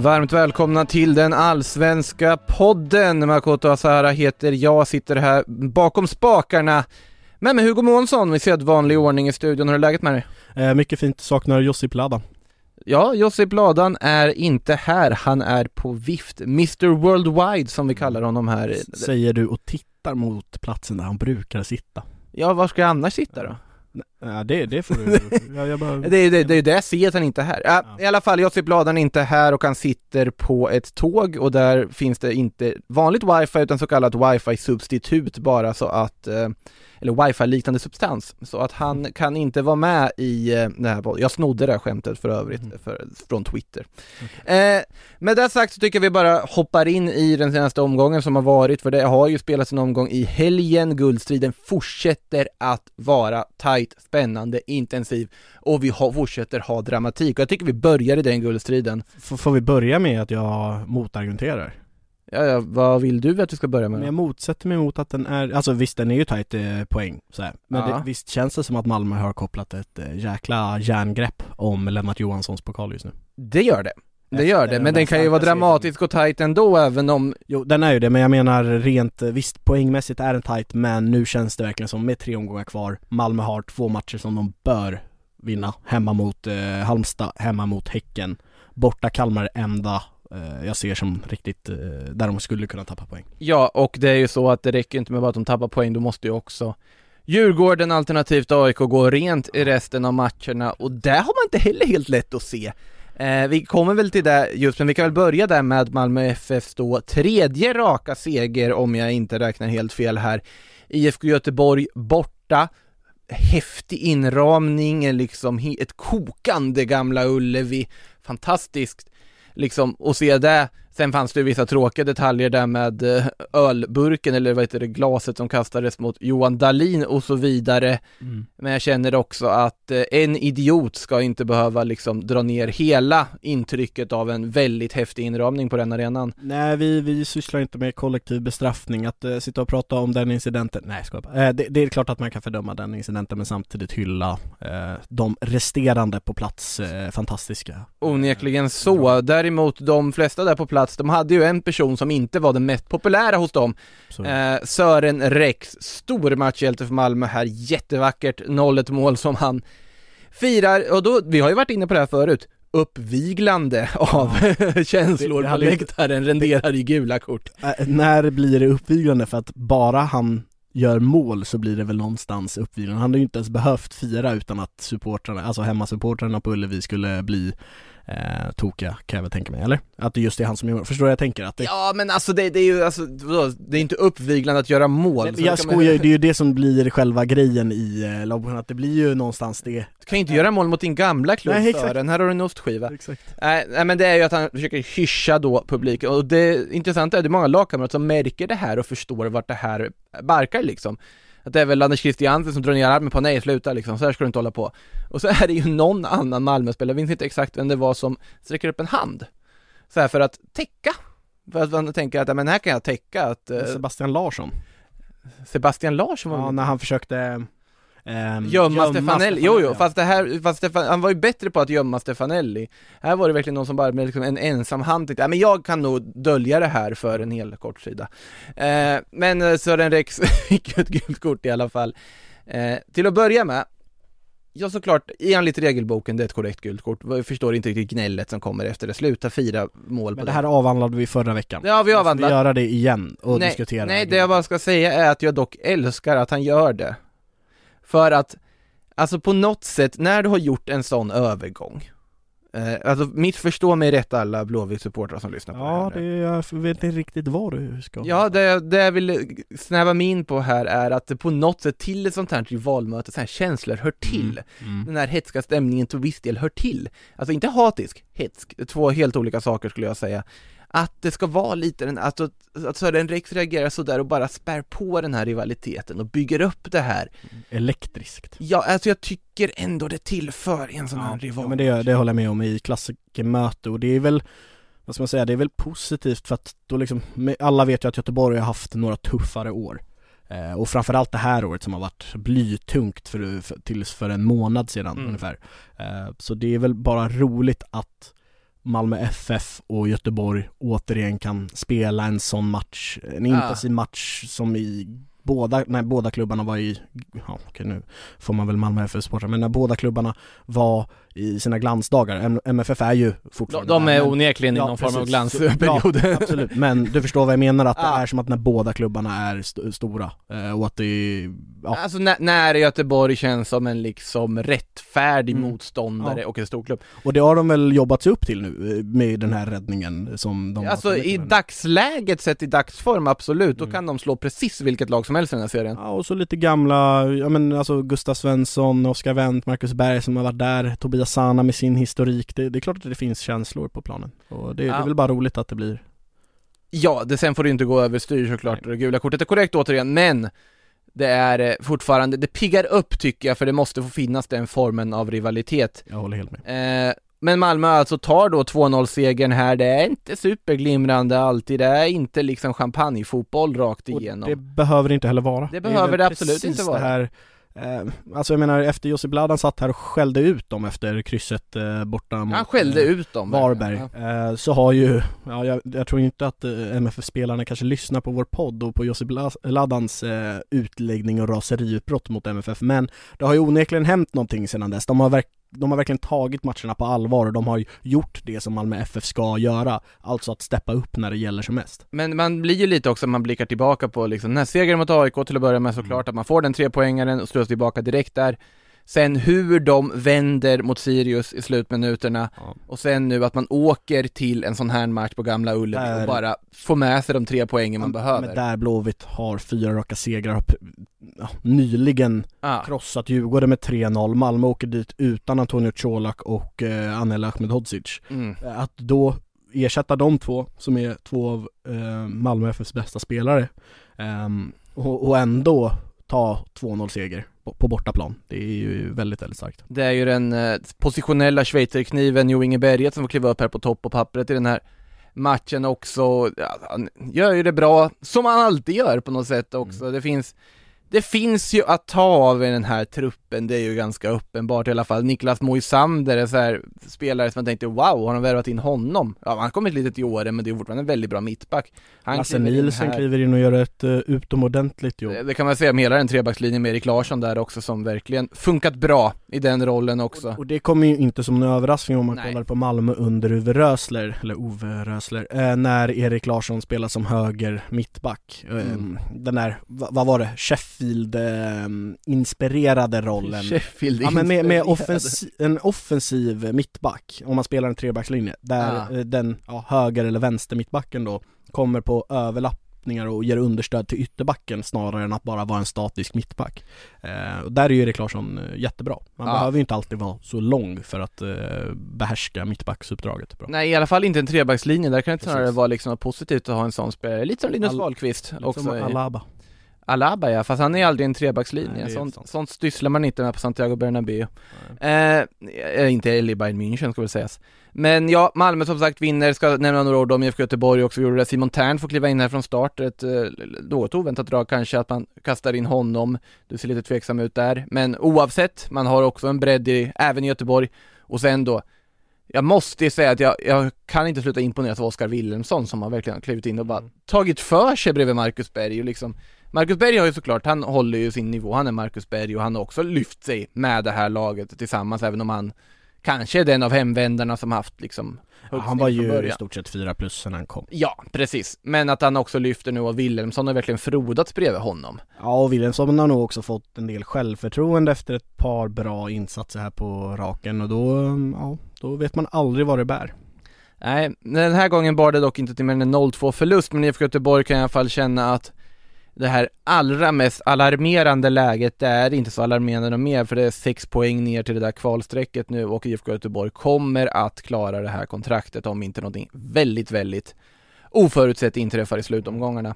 Varmt välkomna till den allsvenska podden. Makoto Asahara heter jag, sitter här bakom spakarna med mig Hugo Månsson i sedvanlig ordning i studion. Hur är läget med dig? Eh, mycket fint, saknar Josip Ladan. Ja, Josip Ladan är inte här, han är på vift. Mr Worldwide som vi kallar honom här. Säger du och tittar mot platsen där han brukar sitta. Ja, var ska jag annars sitta då? Ja det, det får du, jag, jag bara... Det är ju det, det, är det jag ser att han inte är här. Ja, I alla fall, Josip Ladan är inte här och han sitter på ett tåg och där finns det inte vanligt wifi utan så kallat wifi-substitut bara så att eh, eller wifi-liknande substans, så att han kan inte vara med i eh, det här Jag snodde det här skämtet för övrigt Mm. för, från Twitter. Eh, med det sagt så tycker jag vi bara hoppar in i den senaste omgången som har varit, för det har ju spelats en omgång i helgen, guldstriden fortsätter att vara tight, spännande, intensiv och vi har, fortsätter ha dramatik och jag tycker vi börjar i den guldstriden. F- får vi börja med att jag motargumenterar? Ja, ja, vad vill du att vi ska börja med? Men jag motsätter mig mot att den är, alltså visst den är ju tajt eh, poäng så här. Men Ja. det, visst känns det som att Malmö har kopplat ett eh, jäkla järngrepp om Lennart Johanssons pokal just nu? Det gör det. Det gör det, men den kan ju vara dramatisk och tight ändå även om Jo den är ju det men jag menar rent, eh, visst poängmässigt är den tajt men nu känns det verkligen som med tre omgångar kvar Malmö har två matcher som de bör vinna Hemma mot eh, Halmstad, hemma mot Häcken Borta Kalmar enda Eh, jag ser som riktigt, eh, där de skulle kunna tappa poäng Ja, och det är ju så att det räcker inte med bara att de tappar poäng, då måste ju också Djurgården alternativt AIK gå rent i resten av matcherna och där har man inte heller helt lätt att se. Eh, vi kommer väl till det just, men vi kan väl börja där med Malmö FFs då tredje raka seger om jag inte räknar helt fel här. IFK Göteborg borta, häftig inramning, liksom ett kokande Gamla Ullevi, fantastiskt liksom och se det. Sen fanns det vissa tråkiga detaljer där med eh, ölburken eller vad heter det, glaset som kastades mot Johan Dahlin och så vidare. Men jag känner också att eh, en idiot ska inte behöva liksom dra ner hela intrycket av en väldigt häftig inramning på den arenan. Nej vi, vi sysslar inte med kollektiv bestraffning, att eh, sitta och prata om den incidenten, nej jag bara. eh, det, det är klart att man kan fördöma den incidenten men samtidigt hylla eh, de resterande på plats, fantastiska Onekligen så. Däremot de flesta där på plats, de hade ju en person som inte var den mest populära hos dem. Eh, Sören Rex, stor matchhjälte för Malmö här, jättevackert 0-1 mål som han firar, och då, vi har ju varit inne på det här förut, uppviglande av känslor Det- det på läktaren renderar ju gula kort. Eh, när blir det uppviglande? För att bara han gör mål så blir det väl någonstans uppviglande. Han hade ju inte ens behövt fira utan att supportrarna, alltså hemmasupportrarna på Ullevi skulle bli eh, tokiga kan jag väl tänka mig, eller? Att det just är han som gör mål. Förstår du jag tänker? Att det, Ja men alltså det, det är ju, alltså, det är inte uppviglande att göra mål. Nej, jag man- skojar ju, det är ju det som blir själva grejen i eh, lagboksen, att det blir ju någonstans det Du kan ju inte göra mål mot din gamla klubb Nej, exakt. Sören, här har du en ostskiva. Exakt Nej, nej men det är ju att han försöker hyscha då publiken och det intressanta är att det är många lagkamrater som märker det här och förstår vart det här barkar liksom. Att det är väl Anders Christiansen som drar ner armen på nej sluta liksom, så här ska du inte hålla på. Och så är det ju någon annan Malmöspelare, jag minns inte exakt vem det var som sträcker upp en hand. Så här för att täcka. För att man tänker att, ja, men här kan jag täcka att eh, Sebastian Larsson, Sebastian Larsson var ja, när han försökte ehm, Gömma Stefanelli, jo jo, ja. fast det här, fast Stefan, han var ju bättre på att gömma Stefanelli Här var det verkligen någon som bara med liksom en ensam hand tänkte, ja men jag kan nog dölja det här för en hel kortsida eh, Men eh, Sören Rex fick ju ett gult kort i alla fall eh, Till att börja med Ja såklart, enligt regelboken det är ett korrekt gult kort. Jag förstår inte riktigt gnället som kommer efter det. Sluta fira mål på Men det här avhandlade vi förra veckan. Det har vi Ska vi göra det igen och nej, diskutera? Nej, det jag bara ska säga är att jag dock älskar att han gör det. För att, alltså på något sätt, när du har gjort en sån övergång, eh, alltså missförstå mig rätt alla Blåvitt-supportrar som lyssnar på Ja, det här det, nu. jag vet inte riktigt vad du ska Ja, det, det jag vill snäva mig in på här är att det på något sätt till ett sånt här rivalmöte, så här känslor hör till. Mm. Den här hetska stämningen till viss del hör till. Alltså inte hatisk, hetsk, två helt olika saker skulle jag säga. Att det ska vara lite den, alltså, att Sören Rex reagerar sådär och bara spär på den här rivaliteten och bygger upp det här. Elektriskt. Ja, alltså jag tycker ändå det tillför en sån här rival. Ja, men det, det håller jag med om i klassikermöte och det är väl vad ska man säga, det är väl positivt för att då liksom, alla vet ju att Göteborg har haft några tuffare år eh, och framförallt det här året som har varit blytungt för, för, tills för en månad sedan Mm. ungefär eh, Så det är väl bara roligt att Malmö FF och Göteborg återigen kan spela en sån match, en Ja. intensiv match som i båda, när båda klubbarna var i, ja okej nu får man väl Malmö FF-supportrar, men när båda klubbarna var i sina glansdagar, MFF är ju de, fortfarande de där, är men- onekligen i Ja, någon form av glansperiod. Absolut, men du förstår vad jag menar att Ja. det är som att när båda klubbarna är st- stora eh, och att det är, ja, Alltså när, när Göteborg känns som en liksom rättfärdig Mm. motståndare Ja. och en storklubb. och det har de väl jobbat sig upp till nu eh, med den här räddningen som de Alltså i med. dagsläget sett i dagsform, absolut, då Mm. kan de slå precis vilket lag som helst i den här serien. Ja och så lite gamla, ja men alltså Gustav Svensson, Oskar Wendt, Marcus Berg som har varit där, Tobias Sana med sin historik, det, det är klart att det finns känslor på planen och det, det Ja. är väl bara roligt att det blir Ja, det sen får det inte gå överstyr såklart, det gula kortet är korrekt återigen, men det är eh, fortfarande, det piggar upp tycker jag, för det måste få finnas den formen av rivalitet. Jag håller helt med Eh, men Malmö alltså tar då 2-0-segern här, det är inte superglimrande alltid, det är inte liksom champagnefotboll rakt Och igenom. det behöver det inte heller vara Det är behöver det absolut inte vara. det här, eh, alltså jag menar efter Jussi Bladan satt här och skällde ut dem efter krysset eh, borta mot Han skällde eh, ut dem. Varberg, Ja. eh, så har ju, ja, jag, jag tror inte att eh, MFF-spelarna kanske lyssnar på vår podd och på Jussi Bladans eh, utläggning och raseriutbrott mot MFF, men det har ju onekligen hänt någonting sedan dess. De har, verk, de har verkligen tagit matcherna på allvar och de har gjort det som Malmö FF ska göra, alltså att steppa upp när det gäller som mest. Men man blir ju lite också, man blickar tillbaka på liksom den här segern mot AIK till att börja med såklart, att man får den trepoängaren och slår tillbaka direkt där. Sen hur de vänder mot Sirius i slutminuterna Ja. och sen nu att man åker till en sån här match på Gamla Ullevi Där- och bara får med sig de tre poängen man behöver. Men där Blåvitt har fyra raka segrar, ja, nyligen Ja. krossat Djurgården med 3-0, Malmö åker dit utan Antonio Colak och eh, Anel Ahmedhodzic. Mm. Att då ersätta de två, som är två av eh, Malmö FFs bästa spelare, ehm, och, och ändå ta 2-0 seger på, bortaplan, det är ju väldigt, väldigt starkt. Det är ju den eh, positionella schweizerkniven Jo Inge Berget som får kliva upp här på topp på pappret i den här matchen också. Ja, han gör ju det bra, som han alltid gör på något sätt också. Det finns det finns ju att ta av i den här truppen, det är ju ganska uppenbart i alla fall. Niklas Moisander är så här spelare som man tänkte wow, har de värvat in honom? Ja, han har kommit lite till åren men det är fortfarande en väldigt bra mittback. Han Lasse Nielsen kliver in och gör ett uh, utomordentligt jobb. Det, det kan man säga om hela den trebackslinjen med Erik Larsson där också som verkligen funkat bra i den rollen också. Och det kommer ju inte som en överraskning om man Nej. kollar på Malmö under Uwe Rösler, eller Ove Rösler, eh, när Erik Larsson spelar som höger mittback. Eh, Mm. Den där, va, vad var det, Sheffield-inspirerade rollen. Sheffield Ja men med, med inspirerad. offensi- en offensiv mittback, om man spelar en trebackslinje, där Ah. eh, den ja, höger eller vänster mittbacken då kommer på överlappningar och ger understöd till ytterbacken snarare än att bara vara en statisk mittback. Eh, och där är ju Erik Larsson eh, jättebra. Man Ja. behöver ju inte alltid vara så lång för att eh, behärska mittbacksuppdraget bra. Nej i alla fall inte en trebackslinje, där kan det snarare vara liksom positivt att ha en sån spelare, lite som Linus Wahlqvist också som Alaba. Alaba ja, fast han är aldrig en Nej, trebackslinje, är sånt, sånt stysslar man inte med på Santiago Bernabéu. Eh, eh, Inte heller i Bayern München ska väl sägas. Men ja, Malmö som sagt vinner, ska nämna några ord om IFK Göteborg också, gjorde det. Simon Tern får kliva in här från start, ett eh, något oväntat drag kanske att man kastar in honom. Du ser lite tveksam ut där, men oavsett, man har också en bredd i, även i Göteborg. Och sen då jag måste ju säga att jag, jag kan inte sluta imponeras av Oskar Wilhelmsson som har verkligen klivit in och bara Mm. tagit för sig bredvid Marcus Berg och liksom Marcus Berg har ju såklart, han håller ju sin nivå, han är Marcus Berg och han har också lyft sig med det här laget tillsammans även om han kanske är den av hemvändarna som haft liksom ja, Han var ju i stort sett fyra plus sen han kom. Ja, precis. Men att han också lyfter nu och Wilhelmsson har verkligen frodats bredvid honom. Ja, och Wilhelmsson har nog också fått en del självförtroende efter ett par bra insatser här på raken och då, ja, då vet man aldrig vad det bär. Nej, den här gången bar det dock inte till mer än en 0-2 förlust, men IFK Göteborg kan i alla fall känna att det här allra mest alarmerande läget, det är inte så alarmerande mer för det är sex poäng ner till det där kvalstrecket nu och IFK Göteborg kommer att klara det här kontraktet om inte någonting väldigt, väldigt oförutsett inträffar i slutomgångarna.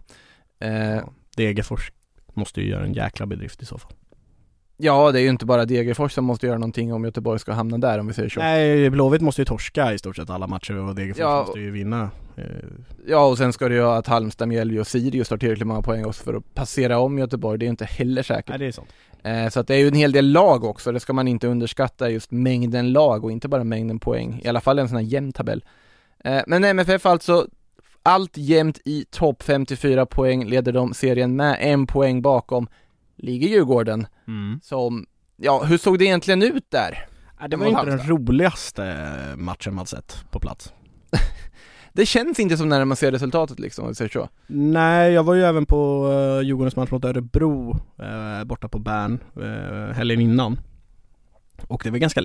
Eh, Degerfors måste ju göra en jäkla bedrift i så fall. Ja, det är ju inte bara Degerfors som måste göra någonting om Göteborg ska hamna där om vi säger så. Nej, Blåvitt måste ju torska i stort sett alla matcher och Degerfors ja, måste ju vinna. Eh. Ja, och sen ska det ju att Halmstad, Mjällby och Sirius har tillräckligt många poäng också för att passera om Göteborg. Det är inte heller säkert. Nej, det är sant. Eh, så att det är ju en hel del lag också, det ska man inte underskatta just mängden lag och inte bara mängden poäng. I alla fall en sån här jämn tabell. Eh, men MFF alltså allt jämnt i topp 54 poäng leder de serien med en poäng bakom ligger Djurgården mm. som, ja hur såg det egentligen ut där? Det var inte den roligaste matchen man sett på plats Det känns inte som när man ser resultatet liksom, om säger så. Nej, jag var ju även på uh, Djurgårdens match mot Örebro, uh, borta på Bern, uh, helgen innan. Och det var ganska,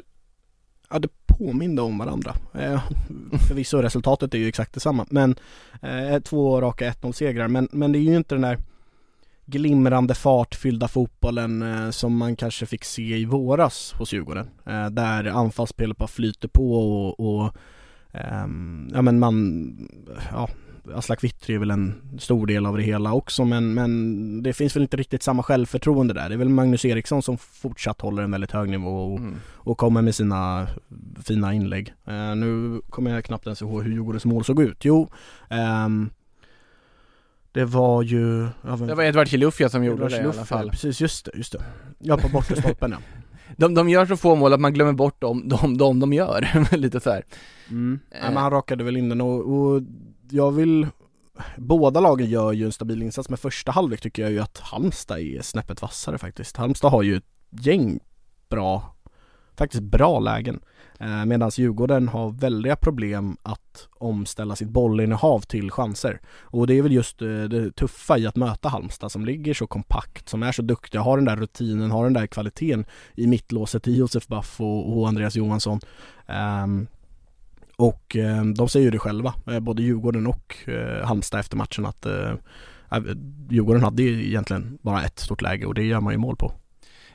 ja det påminde om varandra. Uh, Förvisso resultatet är ju exakt detsamma men uh, två raka 1-0 segrar men, men det är ju inte den där glimrande fartfyllda fotbollen eh, som man kanske fick se i våras hos Djurgården. Eh, där anfallsspelet bara flyter på och, och ja men man, ja Aslak Wittry är väl en stor del av det hela också men, men det finns väl inte riktigt samma självförtroende där. Det är väl Magnus Eriksson som fortsatt håller en väldigt hög nivå och, mm. och kommer med sina fina inlägg. Uh, nu kommer jag knappt ens ihåg hur Djurgårdens mål såg ut. Jo, um, det var ju... Ja, det var Edvard Chilufya som gjorde det i alla fall. Precis, just det, just det. Ja, på bortre stolpen ja. De, de gör så få mål att man glömmer bort dem, de, de, de gör, lite så här. Mm. Eh. Ja, men han rakade väl in den och, och jag vill Båda lagen gör ju en stabil insats, men första halvlek tycker jag ju att Halmstad är snäppet vassare faktiskt. Halmstad har ju ett gäng bra, faktiskt bra lägen. Eh, Medan Djurgården har väldiga problem att omställa sitt bollinnehav till chanser. Och det är väl just eh, det tuffa i att möta Halmstad som ligger så kompakt, som är så duktiga, har den där rutinen, har den där kvaliteten i mittlåset i Josef Baff och, Andreas Johansson. Ehm, och eh, de säger ju det själva, både Djurgården och Halmstad efter matchen att Djurgården hade ju egentligen bara ett stort läge och det gör man ju mål på.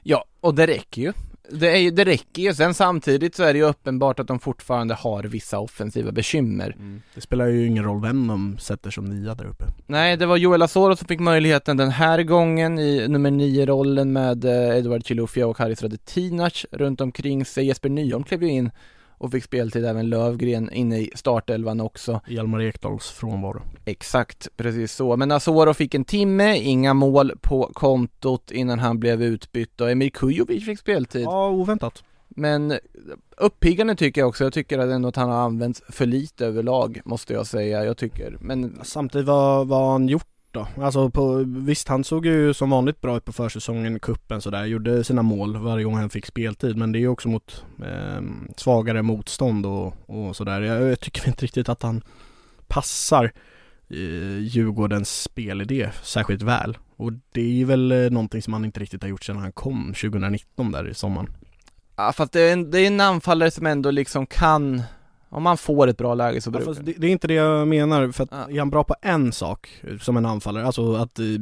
Ja, och det räcker ju. Det, är, det räcker ju, sen samtidigt så är det ju uppenbart att de fortfarande har vissa offensiva bekymmer. Mm. Det spelar ju ingen roll vem de sätter som nia där uppe. Nej, det var Joel Asoro som fick möjligheten den här gången i nummer nio rollen med eh, Edward Chilufya och Haris Radetinac runt omkring sig. Jesper Nyholm klev ju in och fick speltid även Lövgren inne i startelvan också. Hjalmar Ekdals frånvaro. Exakt, precis så. Men Asoro fick en timme, inga mål på kontot innan han blev utbytt och Emir Kujovic fick speltid. Ja, oväntat. Men uppiggande tycker jag också, jag tycker att ändå att han har använts för lite överlag, måste jag säga, jag tycker, men Samtidigt, vad, vad har han gjort då? Alltså på, visst han såg ju som vanligt bra ut på försäsongen, kuppen sådär, gjorde sina mål varje gång han fick speltid men det är ju också mot eh, svagare motstånd och, och sådär. Jag, jag, tycker inte riktigt att han passar eh, Djurgårdens spelidé särskilt väl. Och det är ju väl eh, någonting som han inte riktigt har gjort sedan han kom 2019 där i sommaren. Ja fast det är en, det är en anfallare som ändå liksom kan om man får ett bra läge så brukar ja, det, det är inte det jag menar, för att ja. är han bra på en sak som en anfallare, alltså att uh,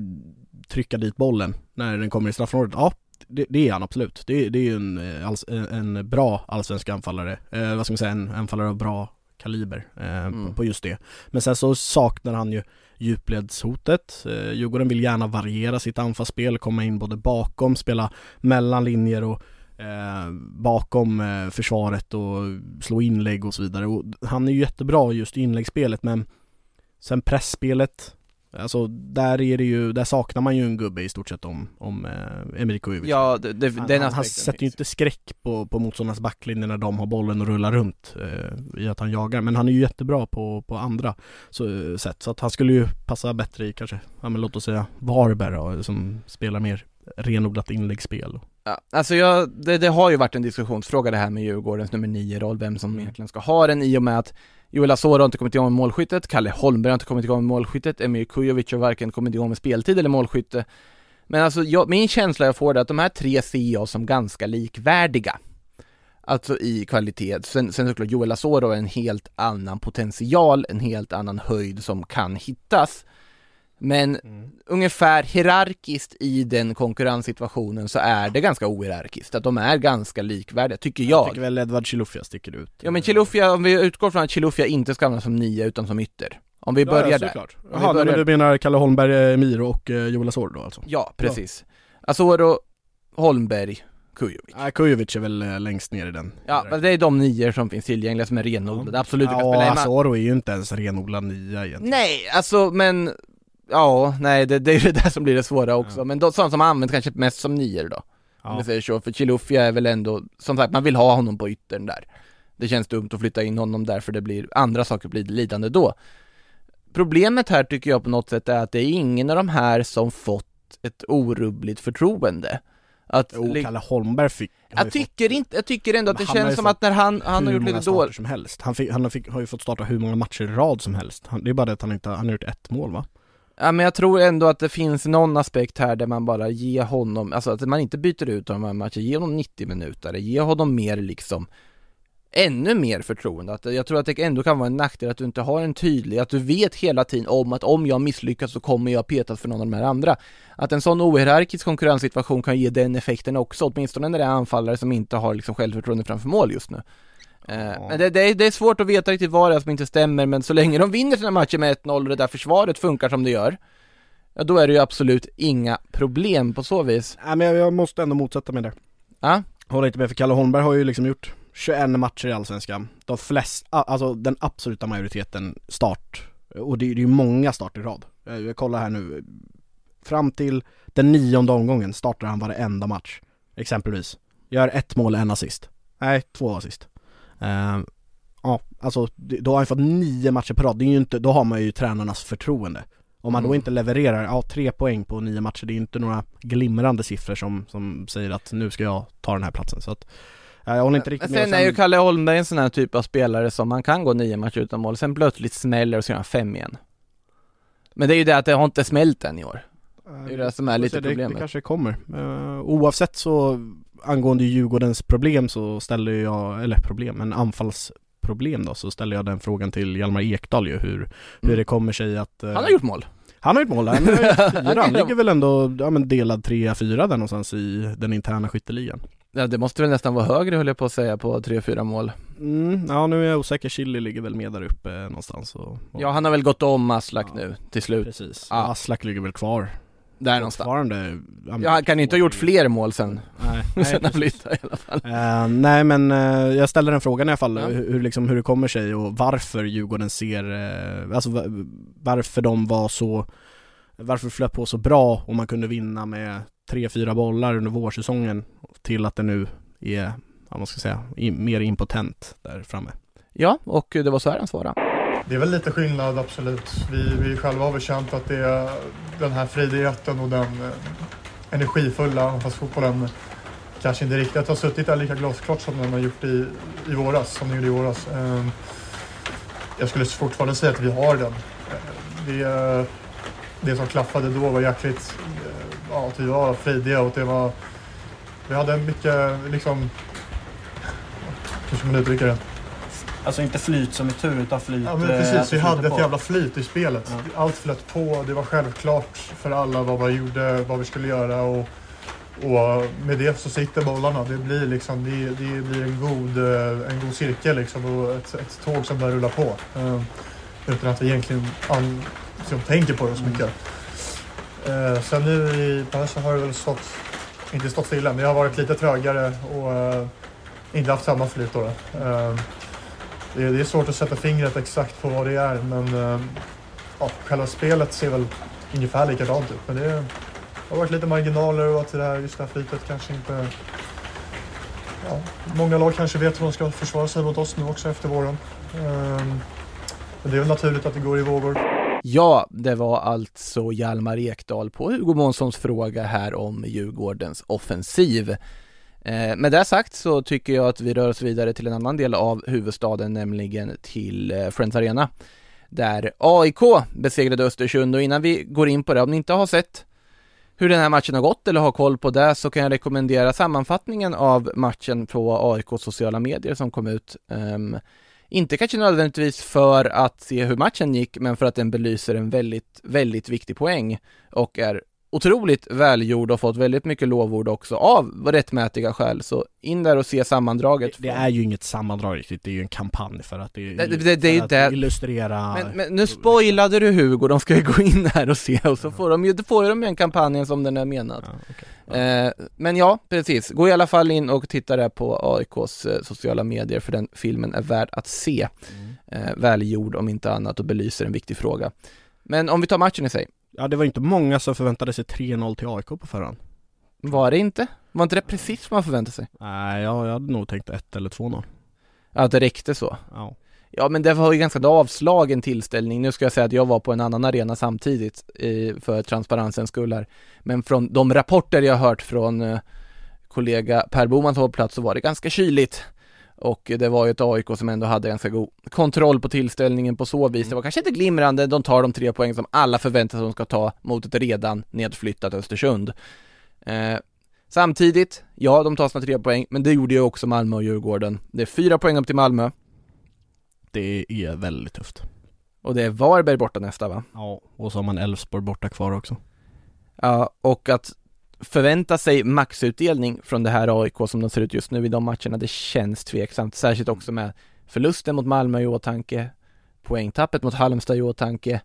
trycka dit bollen när den kommer i straffområdet, ja det, det, är han absolut. Det, det är ju en, eh, en bra allsvensk anfallare, eh, vad ska man säga, en anfallare av bra kaliber eh, mm. på just det. Men sen så saknar han ju djupledshotet. Eh, Djurgården vill gärna variera sitt anfallsspel, komma in både bakom, spela mellan linjer och eh, bakom eh, försvaret och slå inlägg och så vidare. Och han är ju jättebra just i inläggsspelet men sen pressspelet Alltså där är det ju, där saknar man ju en gubbe i stort sett om, om eh, Emil Kujovic. Ja, det, det, han, den han, han sätter ju inte skräck på, på motståndarnas backlinje när de har bollen och rullar runt eh, i att han jagar, men han är ju jättebra på, på andra så, eh, sätt, så att han skulle ju passa bättre i kanske, ja men låt oss säga Varberg då, som spelar mer renodlat inläggsspel. Ja, alltså jag, det, det har ju varit en diskussionsfråga det här med Djurgårdens nummer 9-roll, vem som Mm. egentligen ska ha den i och med att Joel Asoro har inte kommit igång med målskyttet, Kalle Holmberg har inte kommit igång med målskyttet, Emir Kujovic har varken kommit igång med speltid eller målskytte. Men alltså jag, min känsla jag får är att de här tre ser jag som ganska likvärdiga. Alltså i kvalitet. Sen, sen såklart Joel Asoro har en helt annan potential, en helt annan höjd som kan hittas. Men ungefär hierarkiskt i den konkurrenssituationen så är det ganska ohierarkiskt, att de är ganska likvärdiga, tycker Jag jag. tycker väl Edvard Chilufya sticker ut. Ja men Chilufya, om vi utgår från att Chilufya inte ska användas som nia utan som ytter. Om vi börjar ja, där. såklart. vi Jaha, börjar- men du menar Kalle Holmberg, eh, Miro och eh, Joel Asoro då alltså? Ja, precis. Asoro, Holmberg, Kujovic. Nej, Kujovic är väl eh, längst ner i den. Ja, men det är de nior som finns tillgängliga som är renodlade, absolut ja. Asoro är ju inte ens renodlad nia egentligen. Nej, alltså men Ja, nej det, det är ju det där som blir det svåra också, Ja. men de, sånt som används kanske mest som nior då Om Ja. vi säger så, för Chilufya är väl ändå, som sagt man vill ha honom på yttern där Det känns dumt att flytta in honom där för det blir, andra saker blir lidande då Problemet här tycker jag på något sätt är att det är ingen av de här som fått ett orubbligt förtroende att li- Kalle Holmberg fick jag tycker inte, jag tycker ändå att det känns som fått att när han, fått han har gjort lite dåligt som helst. Han, fick, han har, fick, har ju fått starta hur många matcher i rad som helst. Han, det är bara det att han inte, han har gjort ett mål va? Ja men jag tror ändå att det finns någon aspekt här där man bara ger honom, alltså att man inte byter ut honom i matcher, ge honom 90 minuter, ge honom mer liksom ännu mer förtroende. Att jag tror att det ändå kan vara en nackdel att du inte har en tydlig, att du vet hela tiden om att om jag misslyckas så kommer jag petas för någon av de här andra. Att en sån ohierarkisk konkurrenssituation kan ge den effekten också, åtminstone när det är anfallare som inte har liksom självförtroende framför mål just nu. Eh, Men det, det, är, det är svårt att veta riktigt vad det är som inte stämmer, men så länge de vinner sina matcher med 1-0 och det där försvaret funkar som det gör, ja då är det ju absolut inga problem på så vis. Nej men jag, jag måste ändå motsätta mig där. Ja, Håller inte med för Kalle Holmberg har ju liksom gjort 21 matcher i Allsvenskan. De flesta, alltså den absoluta majoriteten start. Och det är det är ju många starter i rad. Eh, Jag kollar här nu. Fram till den nionde omgången startar han varenda match. Exempelvis. Gör ett mål, en assist. Nej, två assist. Eh, ja, alltså det- då har han fått nio matcher på rad. Det är ju inte, då har man ju tränarnas förtroende. Om man då Mm. inte levererar, ja tre poäng på nio matcher, det är ju inte några glimrande siffror som, som säger att nu ska jag ta den här platsen. Så att, ja, jag håller inte riktigt Men med. sen är ju Kalle Holmberg en sån här typ av spelare som man kan gå nio matcher utan mål, sen plötsligt smäller och så gör han fem igen. Men det är ju det att det har inte smält än i år. Det är det som är lite det, Det problemet. kanske kommer. Uh, oavsett så, angående Djurgårdens problem så ställer jag, eller problem, men anfallsproblem då, så ställer jag den frågan till Hjalmar Ekdal ju, hur, hur det kommer sig att eh, Han har gjort mål. Han har gjort mål, han har gjort fyra, Han ligger väl ändå, ja men delad trea, fyra där någonstans i den interna skytteligan Ja, det måste väl nästan vara högre höll jag på att säga på 3-4 mål. mm, Ja nu är jag osäker, Chili ligger väl med där uppe någonstans och, och Ja, han har väl gått om Aslak Ja. nu till slut. Precis, Ja. Aslak ligger väl kvar Där någonstans. Ja, han kan inte ha gjort fler mål sen, Nej, nej, sen han flyttade i alla fall. Eh, nej men eh, jag ställer den frågan i alla fall, Ja. hur, hur, liksom, hur det kommer sig och varför Djurgården ser, eh, alltså va- varför de var så, varför flöt på så bra och man kunde vinna med tre, fyra bollar under vårsäsongen till att det nu är, vad man ska säga, i, mer impotent där framme. Ja, och det var så här han svarade. Det är väl lite skillnad, absolut. Vi, vi själva har väl känt att det är den här friheten och den eh, energifulla, energifulla anfallsfotbollen kanske inte riktigt har suttit där lika glasklart som den har gjort i, i våras, som den gjorde i våras. Ehm, jag skulle fortfarande säga att vi har den. Eh, det, det som klaffade då var jäkligt, eh, ja, att vi var frediga och att det var, vi hade mycket liksom, hur ska man uttrycka det? Alltså inte flyt som i tur utan flyt Ja men eh, precis, det vi hade flyter ett på. jävla flyt i spelet. Ja. Allt flöt på, det var självklart för alla vad man gjorde, vad vi skulle göra och, och med det så sitter bollarna. Det blir liksom, det, det blir en god, eh, en god cirkel liksom och ett, ett tåg som börjar rulla på. Eh, utan att vi egentligen an, liksom, tänker på det så mycket. Eh, sen nu i paus så har det väl stått, inte stått stilla, men jag har varit lite trögare och eh, inte haft samma flyt då. Eh, det är, det är svårt att sätta fingret exakt på vad det är men eh, ja, själva spelet ser väl ungefär likadant ut. Men det har varit lite marginaler och att det här, just det här flytet kanske inte... Ja, många lag kanske vet hur de ska försvara sig mot oss nu också efter våren. Ehm, men det är väl naturligt att det går i vågor. Ja, det var alltså Hjalmar Ekdal på Hugo Månssons fråga här om Djurgårdens offensiv. Eh, med det sagt så tycker jag att vi rör oss vidare till en annan del av huvudstaden, nämligen till eh, Friends Arena. Där AIK besegrade Östersund och innan vi går in på det, om ni inte har sett hur den här matchen har gått eller har koll på det så kan jag rekommendera sammanfattningen av matchen på AIKs sociala medier som kom ut. Um, inte kanske nödvändigtvis för att se hur matchen gick, men för att den belyser en väldigt, väldigt viktig poäng och är otroligt välgjord och fått väldigt mycket lovord också av rättmätiga skäl. Så in där och se sammandraget. Det, det är ju inget sammandrag riktigt, det är ju en kampanj för att, det, det, det, det ju det. illustrera men, men, nu spoilade du Hugo, de ska ju gå in här och se och så får de ju, får de ju en kampanj som den är menad. Ja, okay. ja. Eh, men ja, precis. Gå i alla fall in och titta där på AIKs eh, sociala medier för den filmen är värd att se. Mm. Eh, välgjord om inte annat och belyser en viktig fråga. Men om vi tar matchen i sig. Ja det var inte många som förväntade sig 3-0 till AIK på förhand Var det inte? Var inte det precis vad man förväntade sig? Nej, jag, jag hade nog tänkt 1 eller 2-0 Ja, att det räckte så? Ja Ja men det var ju ganska avslagen tillställning, nu ska jag säga att jag var på en annan arena samtidigt i, för transparensens skull här Men från de rapporter jag hört från eh, kollega Per Boman som var på plats så var det ganska kyligt och det var ju ett AIK som ändå hade ganska god kontroll på tillställningen på så vis. Det var kanske inte glimrande, de tar de tre poäng som alla förväntar sig att de ska ta mot ett redan nedflyttat Östersund. Eh, samtidigt, ja de tar sina tre poäng, men det gjorde ju också Malmö och Djurgården. Det är fyra poäng upp till Malmö. Det är väldigt tufft. Och det är Varberg borta nästa va? Ja, och så har man Elfsborg borta kvar också. Ja, och att förvänta sig maxutdelning från det här AIK som de ser ut just nu i de matcherna, det känns tveksamt, särskilt också med förlusten mot Malmö i åtanke, poängtappet mot Halmstad i åtanke.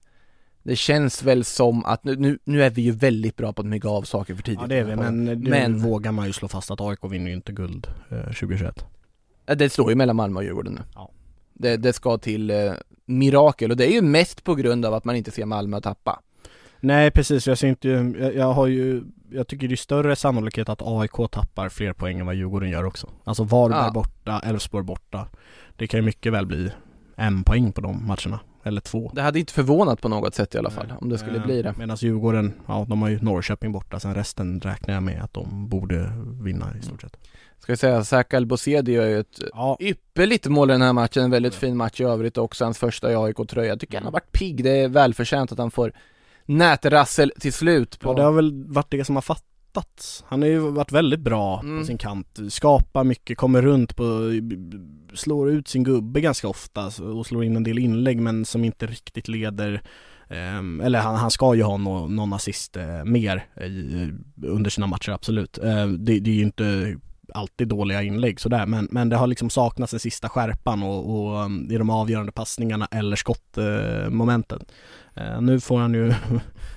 Det känns väl som att nu, nu, nu är vi ju väldigt bra på att mygga av saker för tidigt. Ja det är vi, men nu men, vågar man ju slå fast att AIK vinner ju inte guld eh, 2021. Det står ju mellan Malmö och Djurgården nu. Ja. Det, det ska till eh, mirakel och det är ju mest på grund av att man inte ser Malmö tappa. Nej precis, jag ser inte, jag, jag har ju, jag tycker det är större sannolikhet att AIK tappar fler poäng än vad Djurgården gör också. Alltså Varberg ja. borta, Elfsborg borta. Det kan ju mycket väl bli en poäng på de matcherna, eller två. Det hade inte förvånat på något sätt i alla fall, om det skulle bli det. Medan Djurgården, ja de har ju Norrköping borta, sen resten räknar jag med att de borde vinna i stort sett. Ska jag säga, Zaka Albosedi gör ju ett ja. ypperligt mål i den här matchen, en väldigt fin match i övrigt också, hans första i AIK-tröja. Jag tycker han har varit pigg, det är välförtjänt att han får nätrassel till slut på... Ja det har väl varit det som har fattats. Han har ju varit väldigt bra mm. på sin kant, skapar mycket, kommer runt på, slår ut sin gubbe ganska ofta och slår in en del inlägg men som inte riktigt leder Um, eller han, han, ska ju ha no, någon assist uh, mer i, under sina matcher, absolut. Uh, det, det, är ju inte alltid dåliga inlägg sådär men, men det har liksom saknats den sista skärpan och, och um, i de avgörande passningarna eller skottmomenten. Uh, nu får han ju,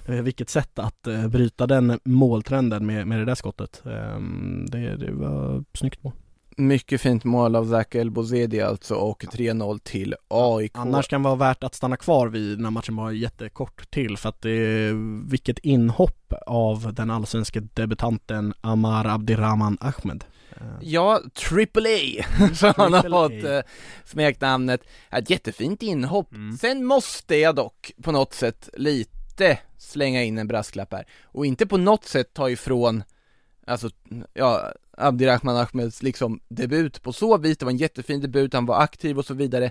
vilket sätt att uh, bryta den måltrenden med, med det där skottet. Um, det, det var snyggt mål. Mycket fint mål av Zach Elbozedi alltså och 3-0 till AIK. Annars kan det vara värt att stanna kvar vid när matchen var jättekort till för att det vilket inhopp av den allsvenska debutanten Amar Abdirahman Ahmed. Ja, Triple A som han har fått eh, smeknamnet. Ett jättefint inhopp. Mm. Sen måste jag dock på något sätt lite slänga in en brasklapp här och inte på något sätt ta ifrån Alltså, ja, Abdirahman Ahmeds liksom debut på så vis, det var en jättefin debut, han var aktiv och så vidare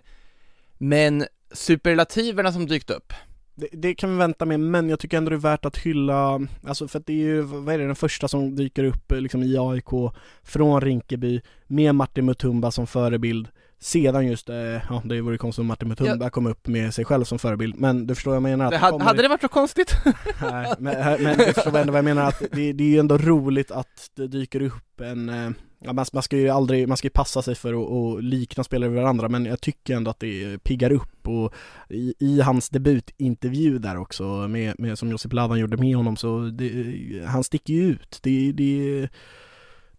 Men superlativerna som dykt upp det, det, kan vi vänta med, men jag tycker ändå det är värt att hylla, alltså för att det är ju, vad är det, den första som dyker upp liksom i AIK från Rinkeby med Martin Mutumba som förebild sedan just, eh, ja det vore konstigt om Martin Mutumba ja. kom upp med sig själv som förebild, men du förstår vad jag menar? Att det hade, kommer... hade det varit så konstigt? Nej, men, men du förstår ändå vad jag menar, att det, det är ju ändå roligt att det dyker upp en eh, Ja, man, man ska ju aldrig, man ska ju passa sig för att, att likna spelare vid varandra men jag tycker ändå att det piggar upp och i, i hans debutintervju där också med, med som Josip Ladan gjorde med honom så det, han sticker ju ut. Det, det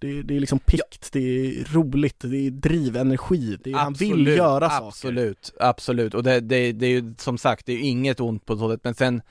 Det, det är liksom pikt, det är roligt, det är driv, energi, det är, han vill göra saker. Absolut, absolut. Och det, det, det är ju som sagt, det är inget ont på så sätt, men sen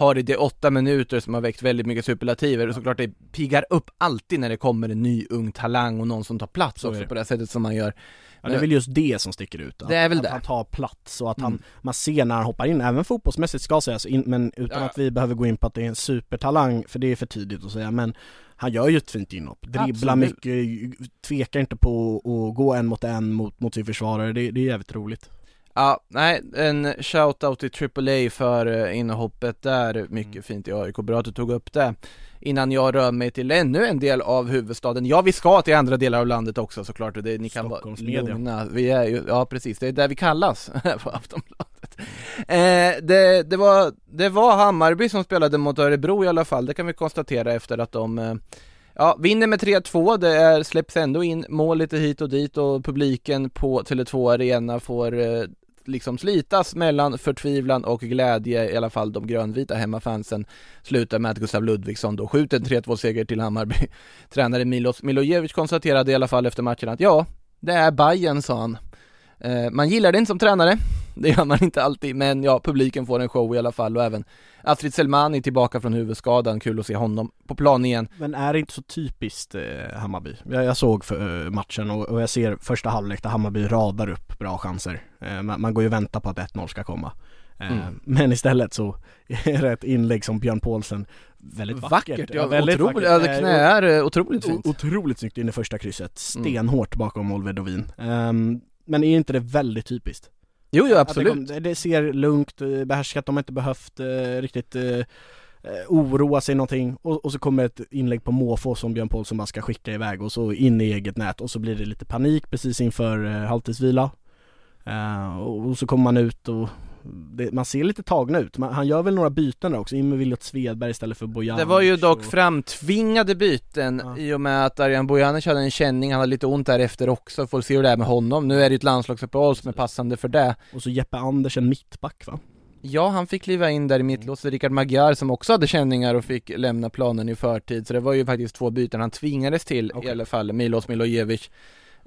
har det, det åtta minuter som har väckt väldigt mycket superlativer och såklart det piggar upp alltid när det kommer en ny ung talang och någon som tar plats också på det sättet som man gör. Ja, det är väl just det som sticker ut. Att, Det är väl att det. han tar plats och att han, Mm. man ser när han hoppar in, även fotbollsmässigt ska sägas, men utan Ja. att vi behöver gå in på att det är en supertalang, för det är för tidigt att säga, men han gör ju ett fint inhopp, dribblar Absolut. mycket, tvekar inte på att gå en mot en mot, mot sin försvarare, det, det är jävligt roligt. Ja, nej, en shout-out till AAA för eh, inhoppet där, mycket Mm. fint i AIK, bra att du tog upp det. Innan jag rör mig till ännu en del av huvudstaden, ja vi ska till andra delar av landet också såklart, och det, ni kan vara lugna, vi är ju, ja precis, det är där vi kallas på Aftonbladet. Eh, det, det, var, det var Hammarby som spelade mot Örebro i alla fall, det kan vi konstatera efter att de eh, Ja, vinner med 3-2, det är, släpps ändå in mål lite hit och dit och publiken på Tele2 Arena får eh, liksom slitas mellan förtvivlan och glädje, i alla fall de grönvita hemmafansen slutar med att Gustav Ludvigsson då skjuter en 3-2 seger till Hammarby. Tränare Milos Milojevic konstaterade i alla fall efter matchen att ja, det är Bayern sa han. Eh, man gillar det inte som tränare, det gör man inte alltid, men ja, publiken får en show i alla fall och även Astrid Selmani tillbaka från huvudskadan, kul att se honom på plan igen. Men är det inte så typiskt eh, Hammarby? Jag, jag såg för, eh, matchen och, och jag ser första halvlek där Hammarby radar upp bra chanser. Eh, man, man går ju och väntar på att 1-0 ska komma. Eh, Mm. Men istället så är det ett inlägg som Björn Paulsen väldigt vackert. ja, väldigt otroligt, vackert. ja, Eh, knä är eh, otroligt fint. Otroligt snyggt in i första krysset, Mm. stenhårt bakom Oliver Dovin. Ehm, men är inte det väldigt typiskt? Jo, jo absolut. Det, det ser lugnt, eh, behärskat, de har inte behövt eh, riktigt eh, eh, oroa sig någonting och, och så kommer ett inlägg på måfå som Björn Paulsson bara ska skicka iväg och så in i eget nät och så blir det lite panik precis inför eh, halvtidsvila Eh, och, och så kommer man ut och det, man ser lite tagna ut, man, han gör väl några byten där också, in med Viljot Svedberg istället för Bojanic Det var ju dock och, framtvingade byten Ja. i och med att Arjan Bojanic hade en känning, han hade lite ont därefter också, får se hur det är med honom. Nu är det ju ett landslagsuppehåll som är passande för det. och så Jeppe Andersen mittback va? Ja, han fick kliva in där i mittlåset, Rickard Magyar som också hade känningar och fick lämna planen i förtid, så det var ju faktiskt två byten han tvingades till i Okej. alla fall, Milos Milojevic.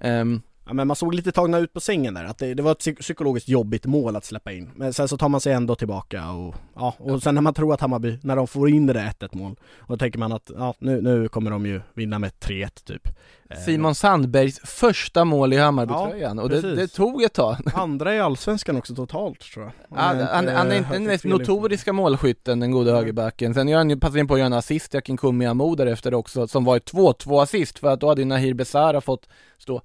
Ehm, Ja men man såg lite tagna ut på sängen där, att det, det var ett psy- psykologiskt jobbigt mål att släppa in. Men sen så tar man sig ändå tillbaka och, ja, och sen när man tror att Hammarby, när de får in det där 1-1 mål, då tänker man att, ja nu, nu kommer de ju vinna med 3-1 typ. Eh, Simon Sandbergs första mål i Hammarbytröjan, och det, det tog ett tag. Andra i Allsvenskan också totalt tror jag. Om Han, han, han är inte den mest notoriska målskytten, den gode Nej. högerbacken. Sen gör han ju, passar in på att göra en assist till Akin Kumiamo därefter också, som var ett 2-2 assist, för att då hade ju Nahir Besara fått stå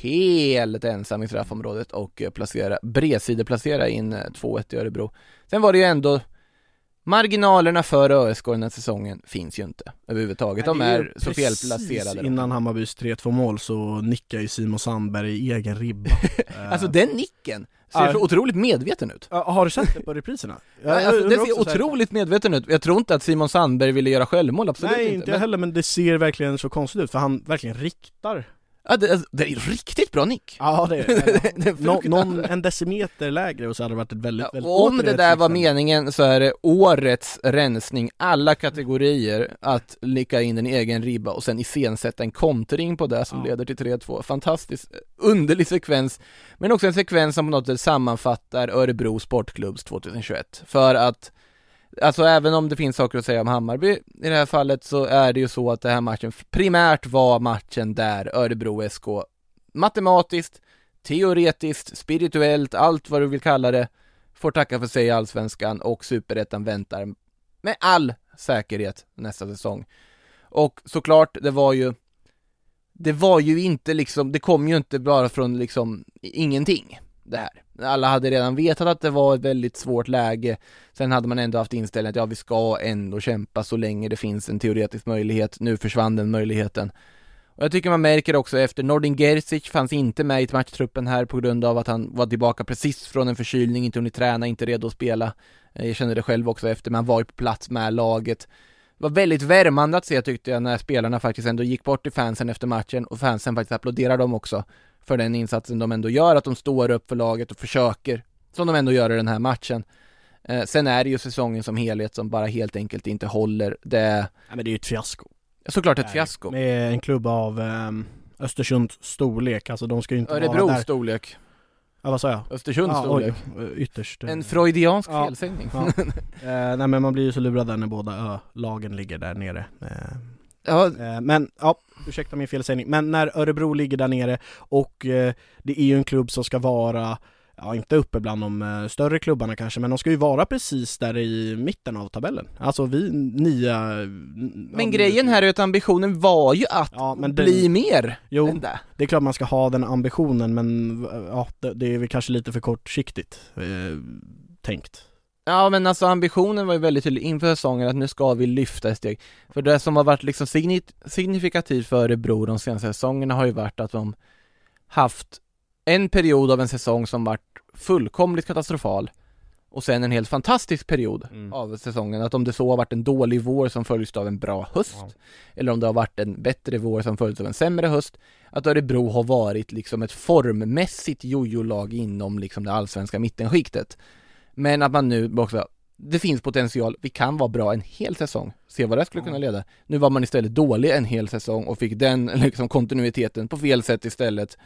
helt ensam i straffområdet och eh, placera, bredsideplacera in eh, 2-1 i Örebro. Sen var det ju ändå Marginalerna för ÖSK den här säsongen finns ju inte överhuvudtaget. De Nej, det är så precis felplacerade. de. innan Hammarbys 3-2 mål så nickar ju Simon Sandberg i egen ribba. Eh, Alltså den nicken ser Ja. så otroligt medveten ut. ja, har du sett det på repriserna? Jag Ja, alltså, det ser så otroligt medveten ut. Jag tror inte att Simon Sandberg ville göra självmål, absolut Nej inte. inte jag heller men det ser verkligen så konstigt ut för han verkligen riktar ja, det, alltså, det är riktigt bra nick. Ja det är Det Nå, någon, en decimeter lägre och så hade det varit ett väldigt, Ja, väldigt och om det där var meningen så är det årets rensning, alla kategorier, att licka in en egen ribba och sen iscensätta en kontring på det som Ja. leder till 3-2. Fantastiskt underlig sekvens, men också en sekvens som på något sätt sammanfattar Örebro Sportklubbs 2021. För att Alltså även om det finns saker att säga om Hammarby i det här fallet så är det ju så att den här matchen primärt var matchen där Örebro SK matematiskt, teoretiskt, spirituellt, allt vad du vill kalla det, får tacka för sig i Allsvenskan och Superettan väntar med all säkerhet nästa säsong. Och såklart, det var ju det var ju inte liksom, det kom ju inte bara från liksom ingenting det här. Alla hade redan vetat att det var ett väldigt svårt läge. Sen hade man ändå haft inställningen att ja, vi ska ändå kämpa så länge det finns en teoretisk möjlighet. Nu försvann den möjligheten. Och jag tycker man märker också efter, Nordin Gerzic fanns inte med i matchtruppen här på grund av att han var tillbaka precis från en förkylning, inte hunnit träna, inte redo att spela. Eh, jag kände det själv också efter, men han var ju på plats med laget. Var väldigt värmande att se tyckte jag när spelarna faktiskt ändå gick bort till fansen efter matchen och fansen faktiskt applåderar dem också för den insatsen de ändå gör, att de står upp för laget och försöker, som de ändå gör i den här matchen. Eh, sen är det ju säsongen som helhet som bara helt enkelt inte håller. Det, Ja, men det är ju ett fiasko Såklart ett fiasko. Med en klubb av ehm, Östersunds storlek, alltså de ska ju inte vara Örebros där storlek. Ja vad sa jag? Östersunds Ja, storlek. oj, ytterst En freudiansk Ja. felsägning. Ja. Eh, nej men man blir ju så lurad där när båda ö-lagen ligger där nere eh, Ja, eh, Men ja, ursäkta min felsägning Men när Örebro ligger där nere och eh, det är ju en klubb som ska vara Ja inte uppe bland de eh, större klubbarna kanske men de ska ju vara precis där i mitten av tabellen Alltså vi nia men grejen här är att ambitionen var ju att Ja den, bli mer Jo, än det. det är klart man ska ha den ambitionen men ja, det, det är väl kanske lite för kortsiktigt eh, tänkt Ja men alltså ambitionen var ju väldigt tydlig inför säsongen att nu ska vi lyfta ett steg. För det som har varit liksom signi- signifikativt för Örebro de senaste säsongerna har ju varit att de haft en period av en säsong som varit fullkomligt katastrofal och sen en helt fantastisk period Mm. av säsongen. Att om det så har varit en dålig vår som följs av en bra höst Ja. eller om det har varit en bättre vår som följs av en sämre höst. Att Örebro har varit liksom ett formmässigt jojo-lag inom liksom det allsvenska mittenskiktet. Men att man nu också, det finns potential, vi kan vara bra en hel säsong. Se vad det skulle kunna leda. Nu var man istället dålig en hel säsong och fick den liksom kontinuiteten på fel sätt istället.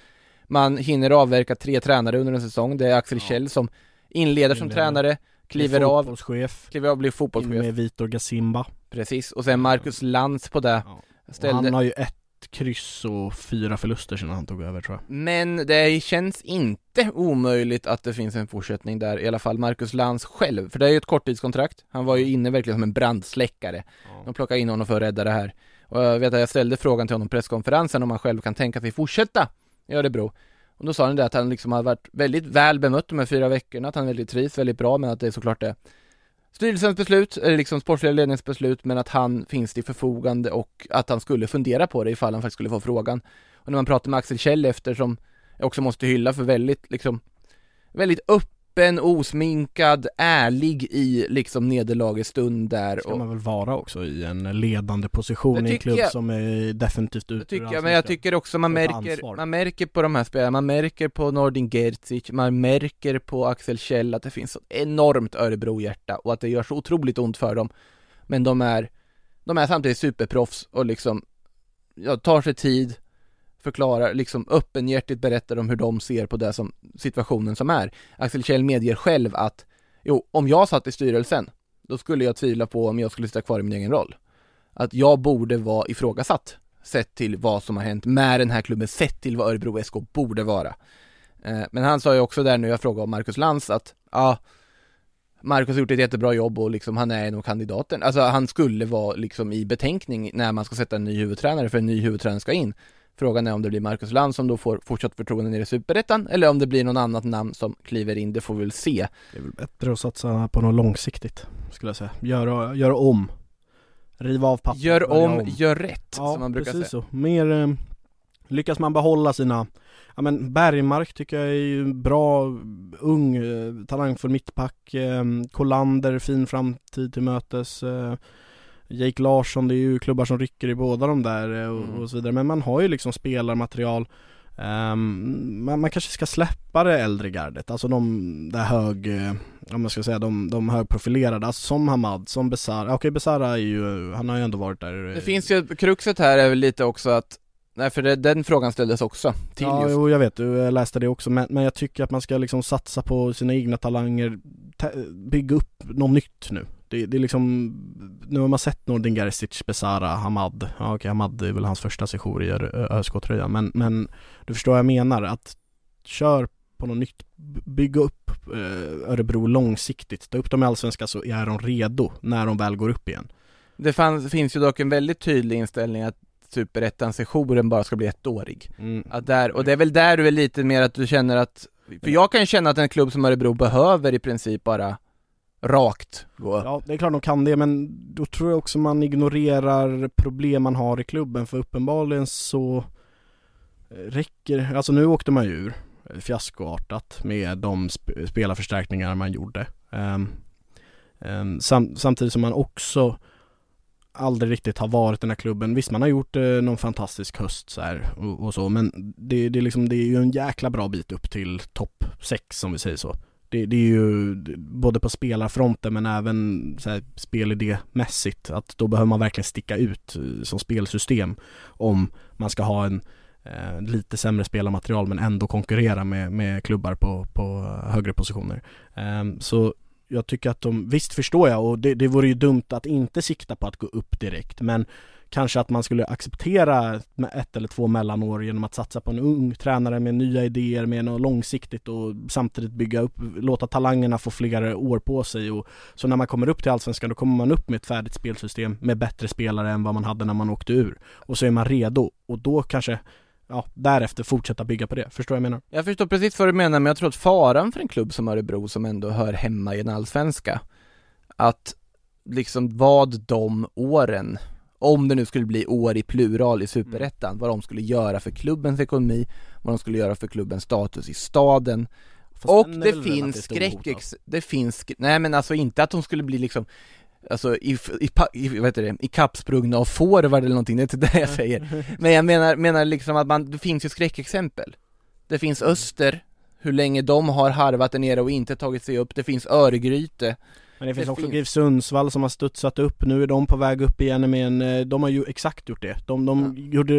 Man hinner avverka tre tränare under en säsong. Det är Axel Ja. Kjell som inleder som Inleder. tränare, kliver av, kliver av, blir in fotbollschef. med Vitor Gasimba Precis, och sen Marcus Lantz på det. Ja. Ställde, Han har ju ett kryss och fyra förluster sedan han tog över tror jag Men det känns inte omöjligt att det finns en fortsättning där, i alla fall Marcus Lantz själv, för det är ju ett korttidskontrakt. Han var ju inne verkligen som en brandsläckare. De plockade in honom för att rädda det här. Och jag vet att jag ställde frågan till honom på presskonferensen om han själv kan tänka sig fortsätta i Örebro. Och då sa han det att han liksom har varit väldigt väl bemött de här fyra veckorna, att han väldigt trivs väldigt bra, men att det är såklart det styrelsens beslut, eller liksom sportsliga ledningens beslut, men att han finns till förfogande och att han skulle fundera på det ifall han faktiskt skulle få frågan. Och när man pratar med Axel Kjell efter som jag också måste hylla för väldigt liksom väldigt öppen, osminkad, ärlig i liksom nederlagets stund där ska och man väl vara också i en ledande position Det i en tycker klubb jag- som är definitivt det ute tycker ur jag, men jag tycker också man märker, man märker på de här spelarna, man märker på Nordin Gerzic, man märker på Axel Kjell att det finns ett enormt Örebro-hjärta och att det gör så otroligt ont för dem. Men de är, de är samtidigt superproffs och liksom, ja, tar sig tid, förklarar, liksom öppenhjärtigt berättar om hur de ser på det som, situationen som är. Axel Kjell medger själv att, jo, om jag satt i styrelsen, då skulle jag tvivla på om jag skulle sitta kvar i min egen roll. Att jag borde vara ifrågasatt sett till vad som har hänt med den här klubben, sett till vad Örebro SK borde vara. Eh, men han sa ju också där nu, jag frågade om Marcus Lantz att, ja, Marcus har gjort ett jättebra jobb och liksom han är en av kandidaterna. Alltså han skulle vara liksom i betänkning när man ska sätta en ny huvudtränare, för en ny huvudtränare ska in. Frågan är om det blir Marcus Lantz som då får fortsatt förtroende nere i Superettan, eller om det blir någon annat namn som kliver in, det får vi väl se. Det är väl bättre att satsa på något långsiktigt skulle jag säga. Göra, göra om. Riva av pappret. Gör börja om, gör rätt, Ja, som man brukar precis säga. så. Mer, eh, lyckas man behålla sina, ja men Bergmark tycker jag är ju bra, ung, eh, talangfull mittback, eh, Kolander, fin framtid till mötes, eh, Jake Larsson, det är ju klubbar som rycker i båda de där eh, och, Mm. och så vidare, men man har ju liksom spelarmaterial Ehm, man, man kanske ska släppa det äldre gardet, alltså de där hög, eh, om man ska säga de, de högprofilerade, alltså som Hamad, som Besara, okej Besara är ju, han har ju ändå varit där eh, Det finns ju, kruxet här är väl lite också att, nej för det, den frågan ställdes också till ja, just jo, jag vet, jag läste det också, men, men jag tycker att man ska liksom satsa på sina egna talanger, ta- bygga upp något nytt nu. Det, det är liksom, nu har man sett Nordin Gerzic, Besara, Hamad, ja okej Hamad är väl hans första sejour i ÖSK-tröjan, men, men du förstår vad jag menar, att kör på något nytt, bygga upp eh, Örebro långsiktigt, ta upp dem i Allsvenskan så är de redo när de väl går upp igen. Det fanns, finns ju dock en väldigt tydlig inställning att Superettan-sessionen bara ska bli ettårig. Mm. Att där, och det är väl där du är lite mer att du känner att, för jag kan ju känna att en klubb som Örebro behöver i princip bara rakt gå. Ja, det är klart de kan det, men då tror jag också man ignorerar problem man har i klubben, för uppenbarligen så eh, räcker, alltså nu åkte man ju ur, eh, fiaskoartat med de sp- spelarförstärkningar man gjorde. Um, um, sam- samtidigt som man också aldrig riktigt har varit den här klubben. Visst, man har gjort eh, någon fantastisk höst så här och, och så, men det, det, är liksom, det är ju en jäkla bra bit upp till topp 6 om vi säger så. Det, det är ju både på spelarfronten men även så här, spelidémässigt att då behöver man verkligen sticka ut eh, som spelsystem om man ska ha en eh, lite sämre spelarmaterial men ändå konkurrera med, med klubbar på, på högre positioner. Eh, så jag tycker att de, visst förstår jag och det, det vore ju dumt att inte sikta på att gå upp direkt men kanske att man skulle acceptera ett eller två mellanår genom att satsa på en ung tränare med nya idéer, med något långsiktigt och samtidigt bygga upp, låta talangerna få flera år på sig och så när man kommer upp till Allsvenskan då kommer man upp med ett färdigt spelsystem med bättre spelare än vad man hade när man åkte ur och så är man redo och då kanske ja, därefter fortsätta bygga på det. Förstår jag menar? Jag förstår precis vad du menar, men jag tror att faran för en klubb som Örebro som ändå hör hemma i en allsvenska, att liksom vad de åren om det nu skulle bli år i plural i superettan, mm. vad de skulle göra för klubbens ekonomi, vad de skulle göra för klubbens status i staden. Fast och det finns skräck, det finns, nej men alltså inte att de skulle bli liksom Alltså i, i, i, vad heter det, i kappsprungna av fårvar eller någonting, det är inte det jag säger. Men jag menar, menar liksom att man, det finns ju skräckexempel. Det finns mm. Öster, hur länge de har harvat där nere och inte tagit sig upp, det finns Örgryte men det finns det också GIF Sundsvall som har studsat upp, nu är de på väg upp igen med en, eh, de har ju exakt gjort det. De, de ja. gjorde,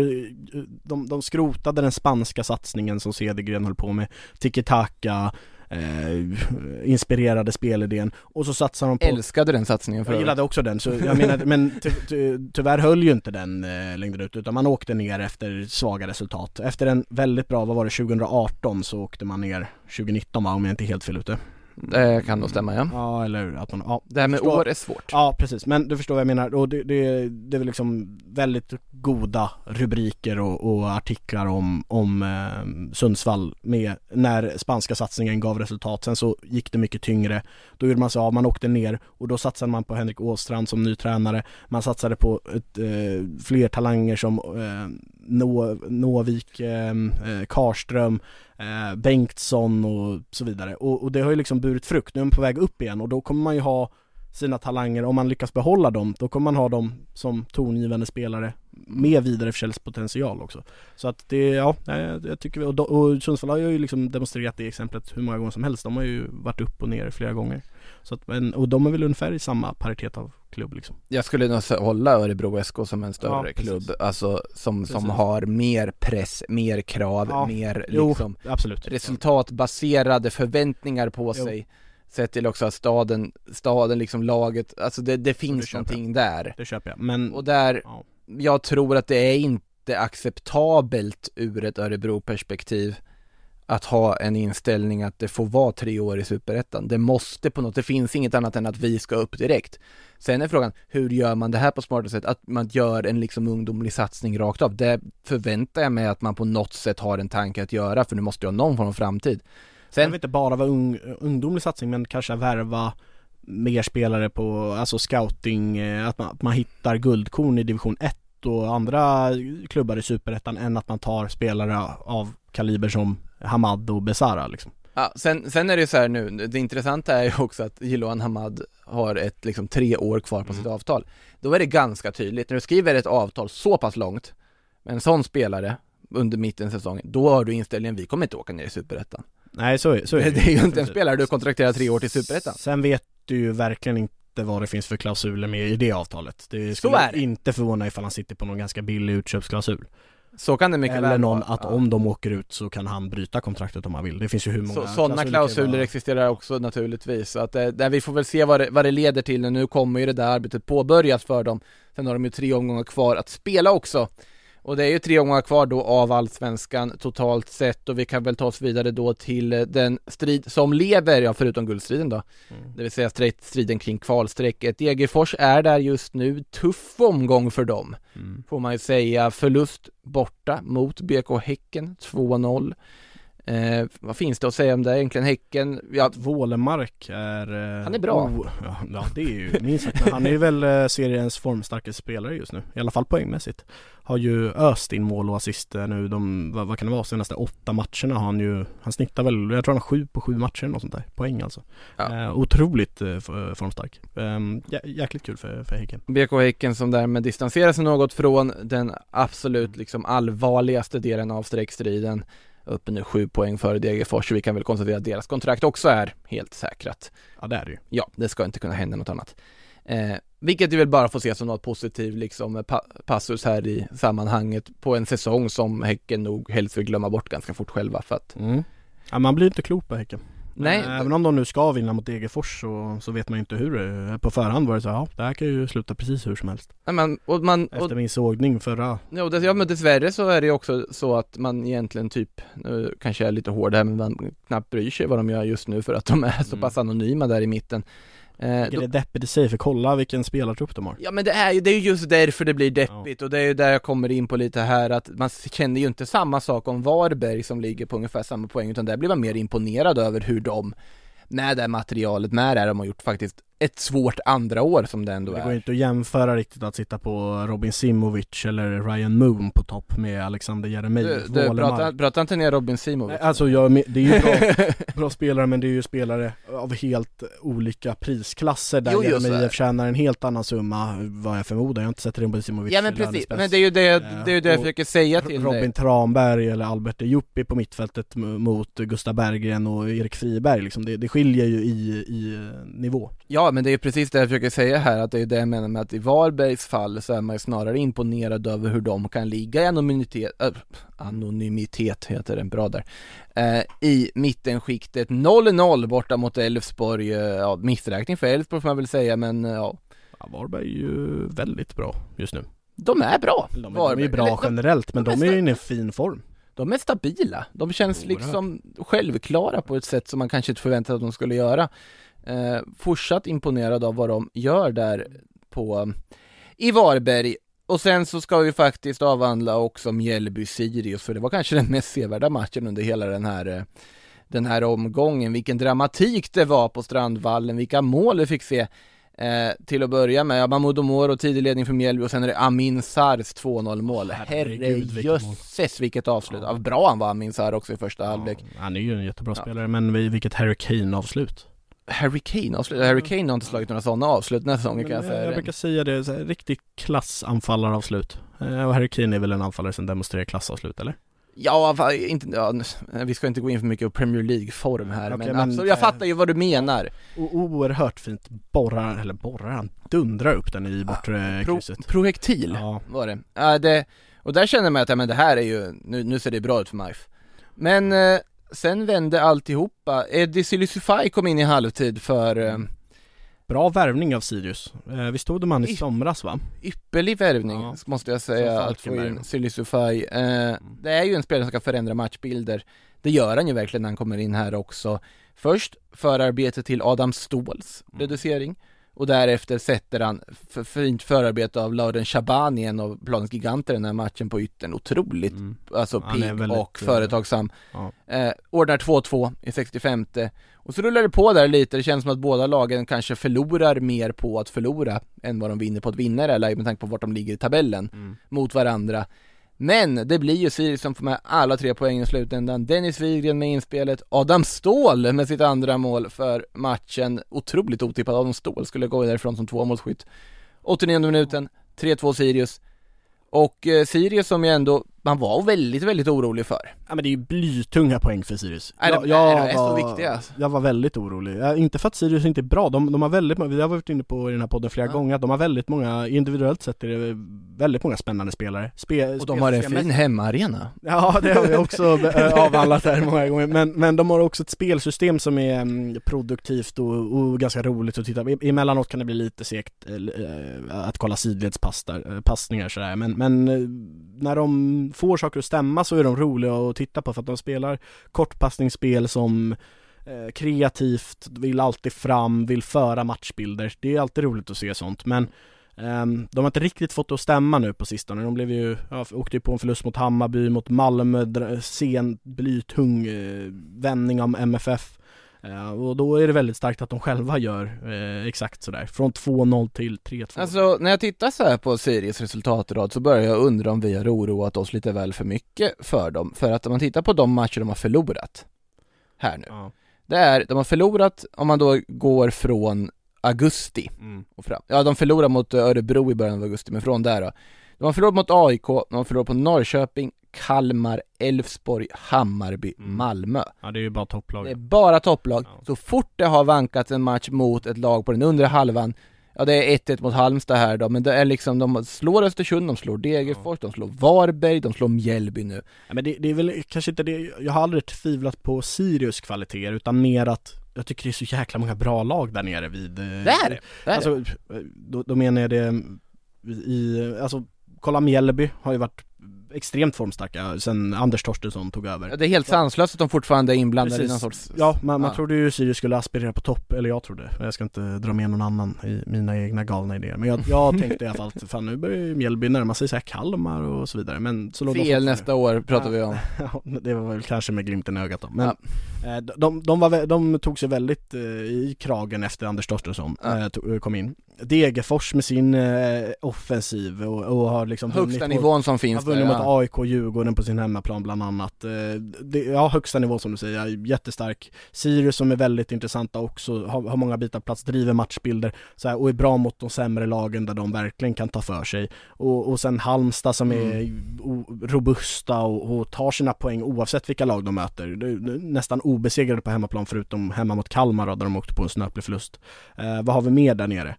de, de skrotade den spanska satsningen som Cedergren höll på med, tiki-taka, eh, inspirerade spelidén och så satsar de på Älskade den satsningen för Jag gillade också den, så jag menar, men ty, ty, tyvärr höll ju inte den eh, längden ut utan man åkte ner efter svaga resultat. Efter en väldigt bra, vad var det, 2018 så åkte man ner 2019 va, om jag inte är helt fel ute. Det kan nog stämma ja. Ja eller att man, ja. Det här med förstår, år är svårt. Ja precis, men du förstår vad jag menar och det, det, det är väl liksom väldigt goda rubriker och, och artiklar om, om eh, Sundsvall med när spanska satsningen gav resultat. Sen så gick det mycket tyngre. Då gjorde man så, ja man åkte ner och då satsade man på Henrik Åstrand som ny tränare. Man satsade på ett, eh, fler talanger som eh, Nå, Nåvik, eh, eh, Karström, eh, Bengtsson och så vidare. Och, och, det har ju liksom burit frukt. Nu är man på väg upp igen och då kommer man ju ha sina talanger, om man lyckas behålla dem, då kommer man ha dem som tongivande spelare med vidareförsäljningspotential också. Så att det, ja, jag tycker vi, och, och Sundsvall har ju liksom demonstrerat det exemplet hur många gånger som helst. De har ju varit upp och ner flera gånger. Så att, men, och de är väl ungefär i samma paritet av klubb liksom. Jag skulle nog hålla Örebro SK som en större ja, klubb, alltså som, som har mer press, mer krav, ja. mer liksom jo, absolut. resultatbaserade förväntningar på jo. sig. Sett till också att staden, staden liksom laget, alltså det, det finns det någonting jag. där. Det köper jag, men Och där, ja. Jag tror att det är inte acceptabelt ur ett Örebro-perspektiv att ha en inställning att det får vara tre år i superettan. Det måste på något, det finns inget annat än att vi ska upp direkt. Sen är frågan, hur gör man det här på smarta sätt? Att man gör en liksom ungdomlig satsning rakt av. Det förväntar jag mig att man på något sätt har en tanke att göra, för nu måste jag ha någon form av framtid. Sen... Jag vill inte bara vara ung, ungdomlig satsning, men kanske värva mer spelare på, alltså scouting, eh, att man, att man hittar guldkorn i division 1 och andra klubbar i superettan än att man tar spelare av kaliber som Hamad och Besara liksom. Ja, sen, sen är det så här nu, det intressanta är ju också att Jiloan Hamad har ett liksom tre år kvar på mm. sitt avtal. Då är det ganska tydligt, när du skriver ett avtal så pass långt med en sån spelare under mitten av säsongen, då har du inställningen, vi kommer inte åka ner i Superettan. Nej så är, så är det. Det är ju inte en spelare du kontrakterar tre år till Superettan. Sen vet ju verkligen inte vad det finns för klausuler med i det avtalet. Det skulle det. inte förvåna ifall han sitter på någon ganska billig utköpsklausul. Så kan det mycket Eller någon vara. att om de åker ut så kan han bryta kontraktet om han vill. Det finns ju hur många så, Sådana klausuler existerar också naturligtvis. Så att eh, vi får väl se vad det, vad det leder till. Nu kommer ju det där arbetet påbörjas för dem. Sen har de ju tre omgångar kvar att spela också. Och det är ju tre omgångar kvar då av allsvenskan totalt sett och vi kan väl ta oss vidare då till eh, den strid som lever, ja förutom guldstriden då. Mm. Det vill säga striden kring kvalstrecket. Degerfors är där just nu, tuff omgång för dem. Mm. Får man ju säga, förlust borta mot BK Häcken 2-0. Eh, vad finns det att säga om det egentligen? Häcken, ja Wålemark är... Eh, han är bra. Oh, ja, det är ju minst sagt. Han är ju väl eh, seriens formstarkaste spelare just nu. I alla fall poängmässigt. Har ju öst in mål och assister nu de, vad, vad kan det vara, senaste åtta matcherna har han ju, han snittar väl, jag tror han har sju på sju matcher eller något sånt där, poäng alltså. Ja. Eh, otroligt eh, formstark. Eh, jä jäkligt kul för, för Häcken. BK Häcken som därmed distanserar sig något från den absolut liksom allvarligaste delen av streckstriden uppe nu sju poäng före Degerfors och vi kan väl konstatera att deras kontrakt också är helt säkrat. Ja det är det ju. Ja, det ska inte kunna hända något annat. Eh, vilket vi väl bara får se som något positivt liksom pa passus här i sammanhanget på en säsong som Häcken nog helst vill glömma bort ganska fort själva för att Mm. Ja, man blir inte klok på Häcken. Nej, Men Även om de nu ska vinna mot Degerfors så, så vet man ju inte hur det är. På förhand var det så ja det här kan ju sluta precis hur som helst. nej, men, och man, och, Efter min sågning förra ja, ja men dessvärre så är det ju också så att man egentligen typ, nu kanske jag är lite hård här men man knappt bryr sig vad de gör just nu för att de är så Mm. pass anonyma där i mitten. Eh, då- är deppigt i sig för kolla vilken spelartrupp de har. Ja men det är ju, det är ju just därför det blir deppigt och det är ju där jag kommer in på lite här att man känner ju inte samma sak om Varberg som ligger på ungefär samma poäng utan där blir man mer imponerad över hur de med det materialet, med det de har gjort faktiskt ett svårt andra år som det ändå Det går är. inte att jämföra riktigt att sitta på Robin Simovic eller Ryan Moon på topp med Alexander Jeremejeff, Wålemark. prata, inte ner Robin Simovic. Alltså jag, det är ju bra, bra spelare men det är ju spelare av helt olika prisklasser där är. Jeremejeff tjänar en helt annan summa vad jag förmodar, jag har inte sett Robin Simovic Ja men precis, men det är ju det, det, är ju det jag försöker säga till Robin dig. Tranberg eller Albert Juppi på mittfältet mot Gustav Berggren och Erik Friberg liksom. det, det skiljer ju i, i eh, nivå. Ja men det är precis det jag försöker säga här, att det är det jag menar med att i Varbergs fall så är man ju snarare imponerad över hur de kan ligga i anonymitet, äh, anonymitet heter det, bra där, eh, i mittenskiktet 0-0 borta mot Elfsborg, eh, ja missräkning för Elfsborg får man väl säga men eh, ja, Ja, Varberg är ju väldigt bra just nu. de är bra. De, är- de är Varberg. bra Eller, generellt men de är de är ju i en fin form. de är stabila, de känns Oerhört. liksom självklara på ett sätt som man kanske inte förväntade att de skulle göra. Eh, fortsatt imponerad av vad de gör där på i Varberg och sen så ska vi faktiskt avhandla också Mjällby-Sirius för det var kanske den mest sevärda matchen under hela den här eh, den här omgången, vilken dramatik det var på Strandvallen, vilka mål vi fick se eh, till att börja med, ja, Mahmoud Omoro tidig ledning för Mjällby och sen är det Amin Sars 2-0 mål. Herregud, vilket. Herrejösses vilket avslut, Ja. bra han var Amin Sar också i första halvlek. Ja, han är ju en jättebra Ja. spelare men vi- vilket Harry Kane avslut. Harry Kane avslut, Harry Kane har inte slagit några sådana avslut den här säsongen kan jag Men, säga jag brukar säga det, så här, riktigt klassanfallaravslut. Eh, Och Harry Kane är väl en anfallare som demonstrerar klassavslut eller? Ja, inte, ja, vi ska inte gå in för mycket på Premier League-form här Okej, men, men, absolut, jag eh, fattar ju vad du menar. O- oerhört fint borrar, eller borrar han dundrar upp den i bortre Pro, krysset. projektil Ja, var det. Ja, det. Och där känner man att, ja, men det här är ju, nu, nu ser det bra ut för MIF. Men eh, sen vände alltihopa. Eddie Silisufaj kom in i halvtid för eh, bra värvning av Sirius. Eh, visst tog de han i somras va? ypperlig värvning, Ja. måste jag säga, att få in Silisufaj. Eh, det är ju en spelare som ska förändra matchbilder. Det gör han ju verkligen när han kommer in här också. Först förarbete till Adam Ståhls Mm. Och därefter sätter han för fint förarbete av Lauren Shabani, en av planens giganter i den här matchen på yttern. Otroligt Mm. alltså pigg väldigt, och eh, företagsam. ja. Eh, ordnar 2-2 i 65 och så rullar det på där lite, det känns som att båda lagen kanske förlorar mer på att förlora än vad de vinner på att vinna i det här läget med tanke på vart de ligger i tabellen Mm. mot varandra. Men det blir ju Sirius som får med alla tre poäng i slutändan. Dennis Wigren med inspelet, Adam Ståhl med sitt andra mål för matchen. Otroligt otippat, Adam Ståhl skulle gå därifrån som tvåmålsskytt. 89 minuten, 3-2 Sirius. Och eh, Sirius som ju ändå, man var väldigt, väldigt orolig för. Ja men det är ju blytunga poäng för Sirius. Är de- är de- är så viktiga, alltså? jag var väldigt orolig. Ja, inte för att Sirius inte är bra, de, de har väldigt många, vi har varit inne på i den här podden flera Ja. gånger, att de har väldigt många, individuellt sett är det väldigt många spännande spelare. Spe, Och de har en fin hemmaarena. Ja det har vi också avhandlat här många gånger, men, men de har också ett spelsystem som är mm, produktivt och, och ganska roligt att titta på. E- Emellanåt kan det bli lite segt äh, att kolla sidledspassningar sådär, men, men när de får saker att stämma så är de roliga att titta på för att de spelar kortpassningsspel som eh, kreativt, vill alltid fram, vill föra matchbilder. Det är alltid roligt att se sånt, men Ehm, de har inte riktigt fått det att stämma nu på sistone. De blev ju, ja, åkte ju på en förlust mot Hammarby, mot Malmö, sen blytung eh, vändning av MFF. Eh, och då är det väldigt starkt att de själva gör eh, exakt sådär. Från 2-0 till 3-2. Alltså när jag tittar så här på Sirius resultatrad så börjar jag undra om vi har oroat oss lite väl för mycket för dem. För att om man tittar på de matcher de har förlorat här nu. ja. Det är, de har förlorat om man då går från augusti mm. och fram. Ja, de förlorar mot Örebro i början av augusti, men från där då. De har förlorat mot AIK, de har förlorat på Norrköping, Kalmar, Elfsborg, Hammarby, Mm. Malmö. Ja det är ju bara Det är topplag. bara topplag. Ja. Så fort det har vankats en match mot ett lag på den undre halvan, ja det är 1-1 mot Halmstad här då, men det är liksom, de slår Östersund, de slår Degerfors, de slår Varberg, de slår Mjällby nu. Ja, men det, det är väl kanske inte det, jag har aldrig tvivlat på Sirius kvaliteter utan mer att jag tycker det är så jäkla många bra lag där nere vid eh, Det är det! det, är det. Alltså, då, då menar jag det i, alltså kolla Mjällby har ju varit extremt formstarka sen Anders Torstensson tog över Ja, det är helt sanslöst att de fortfarande är inblandade Precis. i någon sorts... Ja, man, man Ja. trodde ju Sirius skulle aspirera på topp, eller jag trodde, jag ska inte dra med någon annan i mina egna galna idéer Men jag, jag tänkte i alla fall att fan nu börjar ju Mjällby närma sig så här Kalmar och så vidare men så låg Fel nästa år pratar vi om. Ja, det var väl kanske med glimten i ögat då, men Ja. eh, de, de, var, de tog sig väldigt eh, i kragen efter Anders Torstensson Ja. eh, kom in Degerfors med sin offensiv och, och har liksom Högsta mot- nivån som har finns där, vunnit mot ja. AIK och Djurgården på sin hemmaplan bland annat. Eh, Det, ja, högsta nivå som du säger, jättestark. Sirius som är väldigt intressanta också, har, har många bitar plats, driver matchbilder så här, och är bra mot de sämre lagen där de verkligen kan ta för sig. Och, och sen Halmstad som är Mm. o, robusta och, och tar sina poäng oavsett vilka lag de möter. Är nästan obesegrade på hemmaplan förutom hemma mot Kalmar då, där de åkte på en snöplig förlust. Eh, vad har vi mer där nere?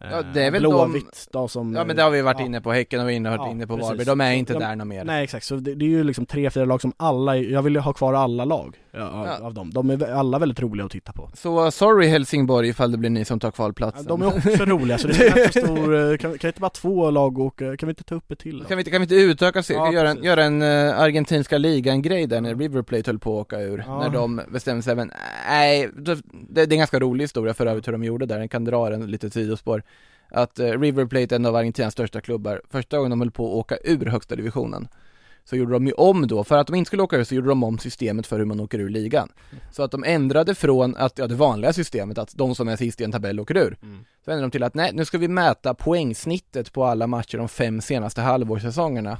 Ja, det är väl Blåvitt då som Ja men det har vi varit ja. inne på, Häcken har vi inne, varit Ja, inne på. Varberg, de är inte Ja, där något mer. Nej exakt, så det, det är ju liksom tre, fyra lag som alla, jag vill ju ha kvar alla lag av, Ja. av dem. De är alla väldigt roliga att titta på. Så sorry Helsingborg ifall det blir ni som tar kvalplatsen. De är också roliga, så det är inte stor, eh, kan, kan inte bara två lag åka, kan vi inte ta upp ett till? Då? Kan vi inte, kan vi inte utöka serien? Ja, göra en, göra en uh, argentinska ligan-grej där när River Plate höll på att åka ur? Ja. När de bestämde sig, men nej, det, det är en ganska rolig historia för övrigt hur de gjorde där, den kan dra den lite sidospår. Att eh, River Plate är en av Argentinas största klubbar, första gången de höll på att åka ur högsta divisionen så gjorde de ju om då, för att de inte skulle åka ur så gjorde de om systemet för hur man åker ur ligan. Så att de ändrade från att, ja det vanliga systemet, att de som är sist i en tabell åker ur. Mm. Så ändrade de till att nej, nu ska vi mäta poängsnittet på alla matcher de fem senaste halvårssäsongerna.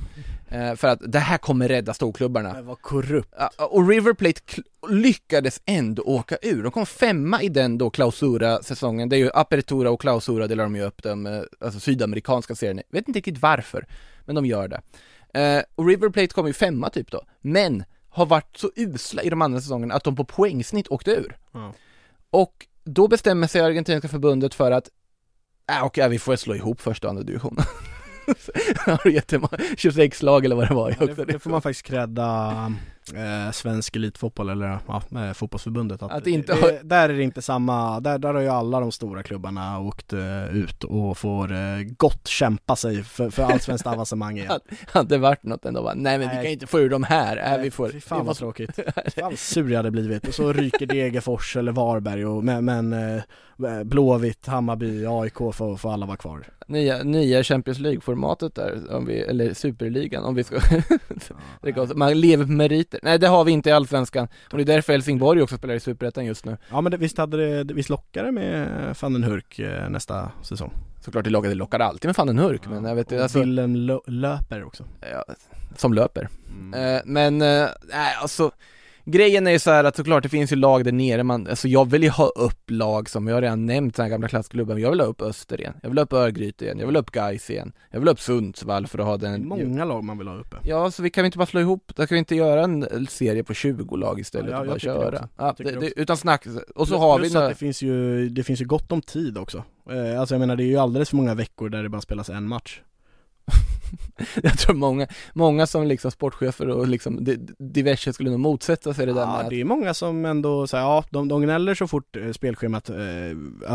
Eh, för att det här kommer rädda storklubbarna. Det var korrupt. Ja, Och River Plate lyckades ändå åka ur. De kom femma i den då klausura-säsongen. Det är ju Apertura och Clausura delar de ju upp de eh, alltså sydamerikanska serierna. Jag vet inte riktigt varför, men de gör det. Eh, och River Plate kom ju femma typ då, men har varit så usla i de andra säsongerna att de på poängsnitt åkte ur. Ja. Och då bestämmer sig argentinska förbundet för att Äh, okej, vi får slå ihop första och andra divisionen. Har du jättemånga, 26 lag eller vad det var Ja, det, det får man faktiskt credda eh, svensk elitfotboll eller ja, eh, fotbollsförbundet att, Att det inte det, har- det, Där är det inte samma, där, där har ju alla de stora klubbarna åkt eh, ut och får eh, gott kämpa sig för, för allsvenskt avancemang igen. hade varit något ändå bara, nej men vi Nej. kan inte få ur de här, äh, vi Nej, får Fy fan vi vad tråkigt. Fan sur jag hade blivit. Och så ryker Degerfors eller Varberg och men, men eh, Blåvitt, Hammarby, AIK får, får alla vara kvar. nya, nya Champions League-formatet där, om vi, eller Superligan om vi ska det går, man lever på meriter. Nej det har vi inte i Allsvenskan, och det är därför Helsingborg också spelar i Superettan just nu. Ja men det, visst hade det, visst lockade det med van den Hurk eh, nästa säsong? Såklart det lockar, det lockar alltid med fan en hurk, men jag vet inte, alltså, Willem Lö- löper också. ja, som löper. Mm. Eh, men, eh, nej alltså Grejen är ju så här att såklart det finns ju lag där nere man, alltså jag vill ju ha upp lag som jag har redan nämnt, den här gamla klassklubben, jag vill ha upp Öster igen, jag vill ha upp Örgryte igen, jag vill ha upp Gais igen, jag vill ha upp Sundsvall för att ha den många lag man vill ha uppe. Ja, så vi kan vi inte bara slå ihop, då kan vi inte göra en serie på 20 lag istället Ja, och bara köra? Ja, det, det utan snack, och så har vi Plus att några, det finns ju, det finns ju gott om tid också. Eh, alltså jag menar det är ju alldeles för många veckor där det bara spelas en match. jag tror många, många som liksom sportchefer och liksom di- diverse skulle nog motsätta sig det där med Ja, det är många som ändå säger, ja de, de gnäller så fort eh, spelschemat eh,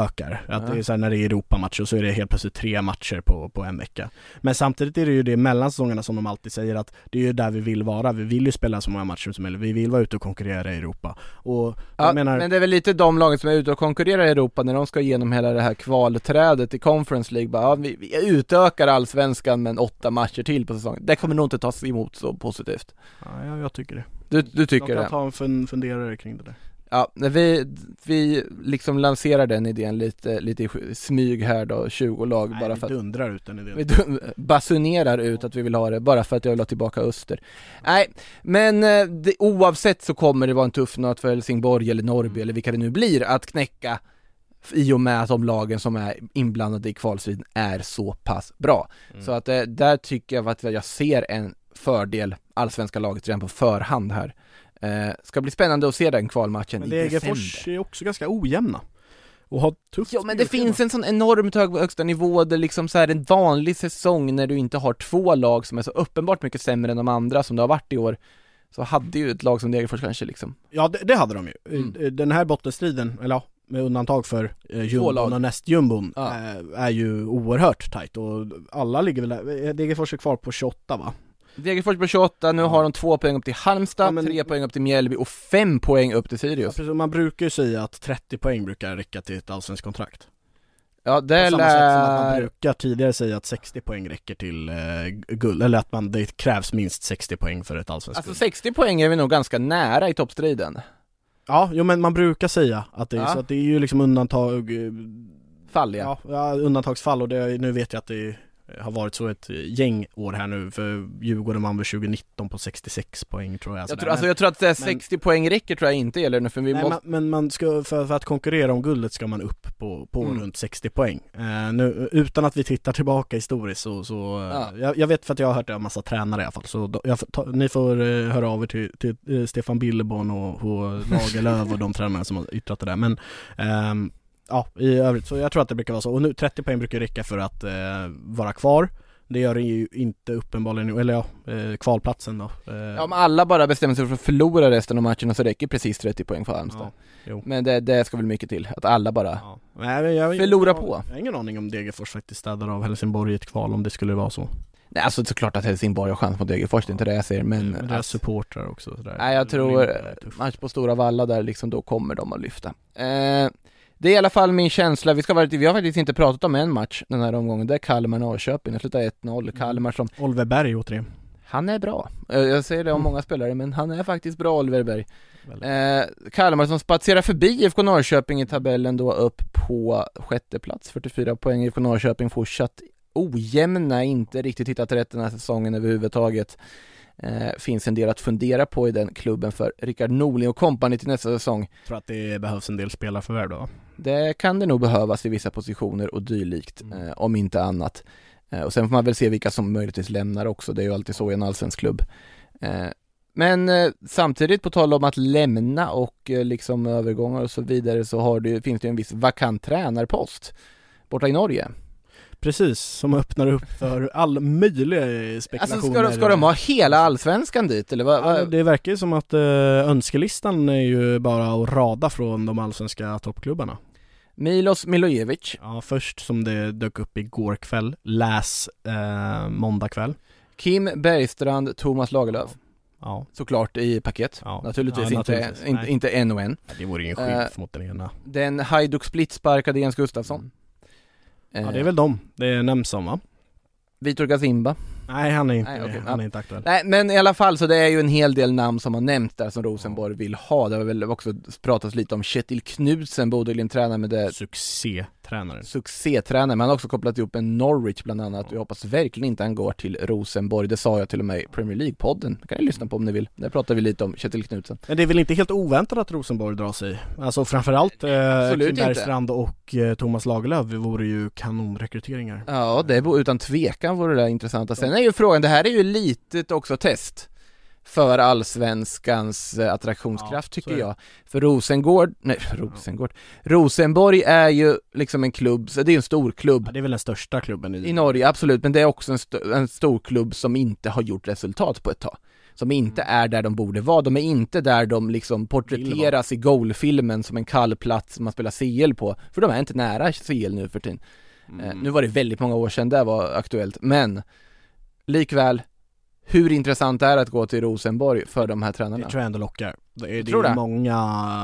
ökar. Att Ja. det är så här, när det är Europamatcher så är det helt plötsligt tre matcher på, på en vecka. Men samtidigt är det ju det mellan säsongerna som de alltid säger att det är ju där vi vill vara. Vi vill ju spela så många matcher som möjligt. Vi vill vara ute och konkurrera i Europa. Och Ja, menar, men det är väl lite de lagen som är ute och konkurrerar i Europa när de ska igenom hela det här kvalträdet i Conference League bara, ja, vi, vi utökar allsvenskan med åtta matcher till på säsongen. Det kommer nog inte tas emot så positivt. ja, jag, jag tycker det. Du, du tycker jag kan det? ta en fun, funderare kring det där. Ja, vi, vi liksom lanserar den idén lite, lite i smyg här då, 20 lag Nej, bara vi för att dundrar ut den idén. vi basunerar ut att vi vill ha det bara för att jag vill ha tillbaka Öster. Nej, men eh, det, oavsett så kommer det vara en tuff nöt för Helsingborg eller Norrby eller vilka det nu blir att knäcka i och med att de lagen som är inblandade i kvalstriden är så pass bra. Mm. Så att eh, där tycker jag att jag ser en fördel, allsvenska laget redan på förhand här. Eh, ska bli spännande att se den kvalmatchen Men i Degerfors december. är också ganska ojämna. Och har tufft Ja men det finns en sån enormt hög högsta nivå där liksom så här en vanlig säsong när du inte har två lag som är så uppenbart mycket sämre än de andra som det har varit i år Så hade ju ett lag som Degerfors kanske liksom Ja det, det hade de ju. Mm. Eh, Den här bottenstriden, eller ja, med undantag för eh, jumbon och nästjumbon, Ja. eh, är ju oerhört tajt och alla ligger väl där, Eh, Degerfors är kvar på 28 va? Degerfors på 28, nu Ja. har de två poäng upp till Halmstad, Ja, men- tre poäng upp till Mjällby och fem poäng upp till Ja, Sirius precis, man brukar ju säga att 30 poäng brukar räcka till ett allsvenskt kontrakt. Ja det På samma sätt som att man brukar tidigare säga att 60 poäng räcker till eh, guld, eller att man, det krävs minst 60 poäng för ett allsvenskt Alltså guld. 60 poäng är vi nog ganska nära i toppstriden Ja, jo men man brukar säga att det är Ja. så att det är ju liksom undantag, eh, Fall ja. ja, undantagsfall och det, nu vet jag att det har varit så ett gäng år här nu för Djurgården vann väl 2019 på 66 poäng tror jag. Jag tror, alltså jag tror att det här 60 poäng räcker tror jag inte gäller nu för vi Nej, måste men, men man ska, för, för att konkurrera om guldet ska man upp på, på Mm. runt 60 poäng. Eh, nu, utan att vi tittar tillbaka historiskt så, så eh, Ja. jag, jag vet för att jag har hört det av massa tränare i alla fall, så jag, ta, ni får eh, höra av er till, till eh, Stefan Billeborn och, och Lagerlöf och de tränarna som har yttrat det där, men ehm, Ja, i övrigt, så jag tror att det brukar vara så. Och nu 30 poäng brukar räcka för att eh, vara kvar. Det gör det ju inte uppenbarligen, eller ja, eh, kvalplatsen då. Eh, Ja om alla bara bestämmer sig för att förlora resten av matcherna så räcker precis 30 poäng för Halmstad ja. Men det, det ska väl mycket till, att alla bara Ja. Nej, jag, Förlora jag, på. Jag har ingen aning om Degerfors faktiskt städar av Helsingborg i ett kval om det skulle vara så. Nej alltså såklart att Helsingborg har chans mot Degerfors, det är inte det jag säger men Men deras supportrar också sådär. Nej jag tror, match på Stora Valla där liksom, då kommer de att lyfta eh, Det är i alla fall min känsla, vi ska vara, vi har faktiskt inte pratat om en match den här omgången, det är Kalmar-Norrköping, det slutar 1-0, Kalmar som, Oliver Berg återigen. han är bra. Eh, Jag säger det om många spelare, men han är faktiskt bra Oliver Berg. Eh, Kalmar som spatserar förbi IFK Norrköping i tabellen då upp på sjätte plats 44 poäng, IFK Norrköping fortsatt ojämna, inte riktigt hittat rätt den här säsongen överhuvudtaget eh, Finns en del att fundera på i den klubben för Rickard Norling och kompani till nästa säsong. Tror att det behövs en del spelarförvärv då. Det kan det nog behövas i vissa positioner och dylikt, Mm. eh, om inte annat. Eh, Och sen får man väl se vilka som möjligtvis lämnar också, det är ju alltid så i en allsvensk klubb. Eh, Men eh, samtidigt på tal om att lämna och eh, liksom övergångar och så vidare så har det, finns det ju en viss vakant tränarpost borta i Norge Precis, som öppnar upp för all möjliga spekulationer. Alltså ska de, ska de ha hela allsvenskan dit eller vad? Ja, det verkar ju som att eh, önskelistan är ju bara att rada från de allsvenska toppklubbarna. Milos Milojevic, Ja, först som det dök upp igår kväll, läs eh, måndag kväll. Kim Bergstrand, Thomas Lagerlöf Ja, Såklart i paket, Ja. naturligtvis, Ja, inte, naturligtvis. inte, Nej. inte en och en det vore ingen Eh, skit mot den ena. Den Hajduk Split-sparkade Jens Gustafsson Ja, det är väl de det nämns om va? Vitor Gazimba Nej, han är inte, Nej, okej, han är inte aktuell. Nej men i alla fall så det är ju en hel del namn som har nämnts där som Rosenborg vill ha. Det har väl också pratats lite om Kjetil Knudsen, Bodø Glimt-tränare med det Succétränaren. Succétränare, men han har också kopplat ihop med Norwich bland annat och jag hoppas verkligen inte han går till Rosenborg Det sa jag till och med i Premier League-podden, det kan ni lyssna på om ni vill Där pratar vi lite om Kjetil Knudsen Men det är väl inte helt oväntat att Rosenborg drar sig? Alltså framförallt eh. Bergstrand och eh, Thomas Lagerlöf vore ju kanonrekryteringar. Ja, det är utan tvekan vore det intressanta. Sen är ju frågan, det här är ju litet också test för allsvenskans eh, attraktionskraft Ja, tycker jag. För Rosengård, nej Rosengård, Rosenborg är ju liksom en klubb, så det är ju en stor klubb Ja, det är väl den största klubben i, i Norge, absolut, men det är också en, st- en stor klubb som inte har gjort resultat på ett tag. Som inte Mm. är där de borde vara, de är inte där de liksom porträtteras i goalfilmen som en kall plats man spelar CL på, för de är inte nära CL nu för tiden. Eh, Mm. Nu var det väldigt många år sedan det var aktuellt, men likväl, hur intressant är det att gå till Rosenborg för de här Det tränarna? tror jag ändå lockar. Det är, det tror är det? många,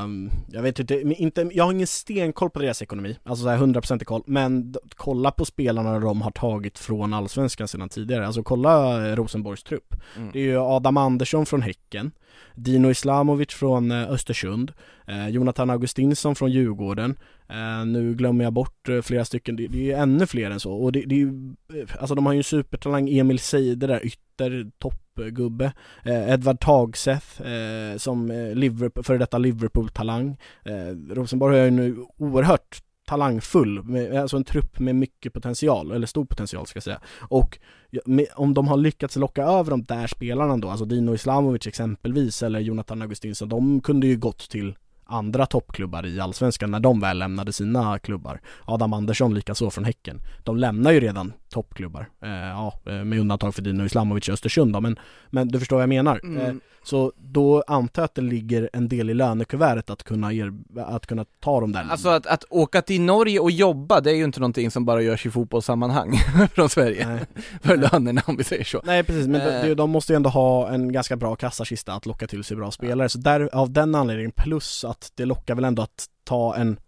mm, jag vet inte, inte, jag har ingen stenkoll på deras ekonomi, alltså så här 100% koll, men kolla på spelarna de har tagit från Allsvenskan sedan tidigare, alltså kolla Rosenborgs trupp. Mm. Det är ju Adam Andersson från Häcken, Dino Islamovic från eh, Östersund, eh, Jonathan Augustinsson från Djurgården, Eh, nu glömmer jag bort eh, flera stycken, det, det är ju ännu fler än så, och det, det är ju, eh, alltså de har ju en supertalang, Emil Seide där, ytter, toppgubbe, eh, Edvard Tagseth eh, som Liverpool, före detta Liverpool-talang, eh, Rosenborg har ju nu oerhört talangfull, med, alltså en trupp med mycket potential, eller stor potential ska jag säga. Och med, om de har lyckats locka över de där spelarna då, alltså Dino Islamovic exempelvis, eller Jonathan Augustinsson, de kunde ju gått till andra toppklubbar i Allsvenskan när de väl lämnade sina klubbar. Adam Andersson likaså från Häcken. De lämnar ju redan toppklubbar, eh, ja, eh, med undantag för Dino Islamovic i Östersund då, men, men du förstår vad jag menar. Mm. Eh, så då antar jag att det ligger en del i lönekuvertet att kunna, er, att kunna ta de där Alltså att, att åka till Norge och jobba, det är ju inte någonting som bara görs i fotbollssammanhang från Sverige, Nej. för lönerna om vi säger så. Nej precis, men Eh. de, de måste ju ändå ha en ganska bra kassakista att locka till sig bra spelare, så där, av den anledningen, plus att det lockar väl ändå att ta en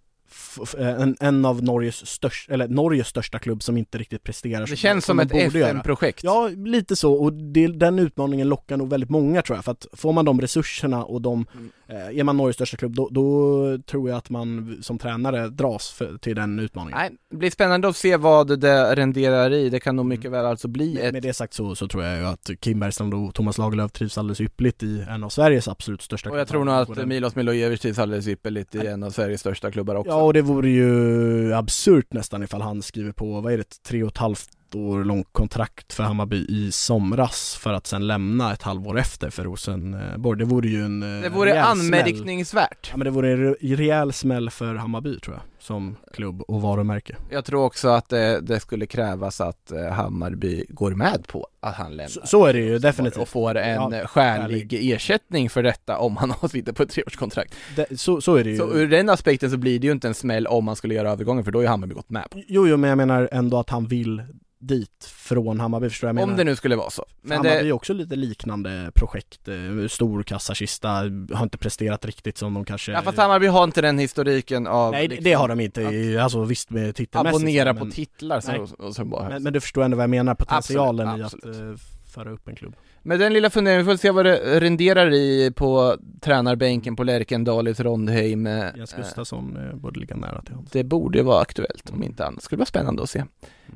en, en av Norges största, eller Norges största klubb som inte riktigt presterar Det känns som de ett. FN-projekt. Ja, lite så, och det, den utmaningen lockar nog väldigt många tror jag, för att får man de resurserna och de, Mm. eh, är man Norges största klubb, då, då tror jag att man som tränare dras för, till den utmaningen. Nej, det blir spännande att se vad det renderar i, det kan nog mycket väl alltså bli ett med det sagt så, så tror jag ju att Kim Bergstrand och Thomas Lagerlöf trivs alldeles ypperligt i en av Sveriges absolut största Och jag klubbar. tror nog att Milos Milojevic trivs alldeles ypperligt i en av Sveriges största klubbar också. Ja och det vore ju absurt nästan ifall han skriver på, vad är det, ett tre och ett halvt år långt kontrakt för Hammarby i somras för att sen lämna ett halvår efter för Rosenborg. Det vore ju en eh, det vore smäll. anmärkningsvärt. Ja men det vore en re- rejäl smäll för Hammarby tror jag, som klubb och varumärke. Jag tror också att det, det skulle krävas att eh, Hammarby går med på att han lämnar. Så, så är det ju Och definitivt. får en Ja, skälig ersättning för detta om han har sitter på ett treårskontrakt. Det, så, så är det ju. Så ur den aspekten så blir det ju inte en smäll om man skulle göra övergången för då har ju Hammarby gått med på. Jo, jo, men jag menar ändå att han vill dit från Hammarby, förstår jag menar? Om det nu skulle vara så. Men Hammarby det, är också lite liknande projekt, eh, stor kassakista, har inte presterat riktigt som de kanske ja fast Hammarby har inte den historiken av Nej det, liksom, det har de inte, i- alltså visst med titelmässigt abonnera men, på titlar som, Nej. och, som bara men, men du förstår ändå vad jag menar, potentialen Absolut, i att eh, föra upp en klubb. Med den lilla funderingen, vi får se vad det renderar i på tränarbänken på Lärkendal i Trondheim eh, Jens Gustafsson eh, borde ligga nära till hans Det borde vara aktuellt om inte annat, skulle vara spännande att se.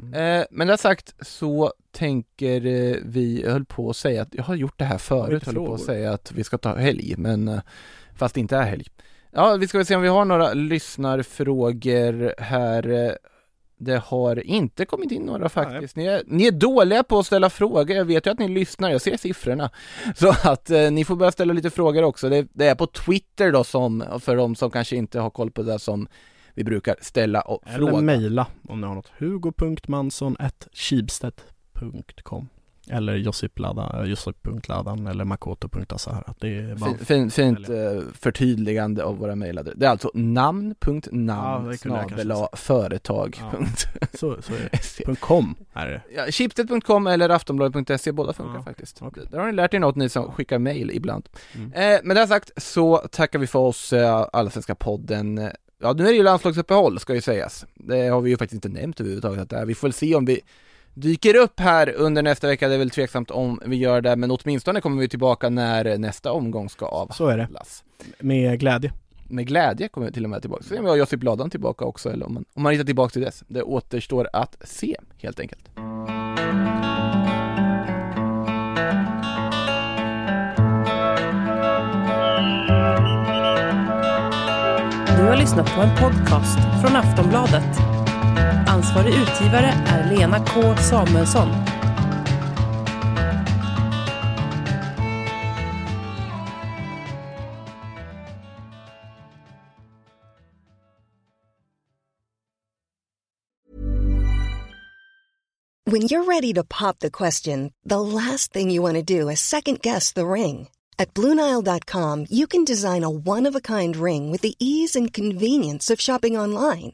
Mm. eh, Men det sagt så tänker eh, vi, jag höll på att säga att jag har gjort det här förut, lite höll på att säga att vi ska ta helg men eh, Fast det inte är helg. Ja, vi ska väl se om vi har några lyssnarfrågor här Det har inte kommit in några faktiskt. Ni är, ni är dåliga på att ställa frågor. Jag vet ju att ni lyssnar, jag ser siffrorna. Så att eh, ni får börja ställa lite frågor också. Det, det är på Twitter då som, för de som kanske inte har koll på det som vi brukar ställa och Eller fråga. mejla om ni har något, hugo.mansson.kibsted.com Eller Josip.ladan, Josip.ladan eller makoto.asahara Det är bara Fin, fin, fint eh, förtydligande av våra mejladresser. Det är alltså Ja, namn.namn det kunde jag kanske snabel-a företag. så, så är det. Ja, Chipset.com eller aftonbladet.se, båda funkar Ja, faktiskt. okej. Där har ni lärt er något ni som skickar mail ibland. Mm. Eh, med det sagt så tackar vi för oss, eh, Allsvenska podden. Eh, Ja, nu är det ju landslagsuppehåll ska ju sägas. Det har vi ju faktiskt inte nämnt överhuvudtaget. Vi får väl se om vi dyker upp här under nästa vecka. Det är väl tveksamt om vi gör det, men åtminstone kommer vi tillbaka när nästa omgång ska avhållas. Så är det, med glädje Med glädje kommer vi till och med tillbaka. Vi om Josip Ladan tillbaka också, eller om man, om man hittar tillbaka till dess. Det återstår att se, helt enkelt. Du har lyssnat på en podcast från Aftonbladet. Ansvarig utgivare är Lena K Samuelsson. When you're ready to pop the question, the last thing you want to do is second guess the ring. At Bluenile.com, you can design a one of a kind ring with the ease and convenience of shopping online.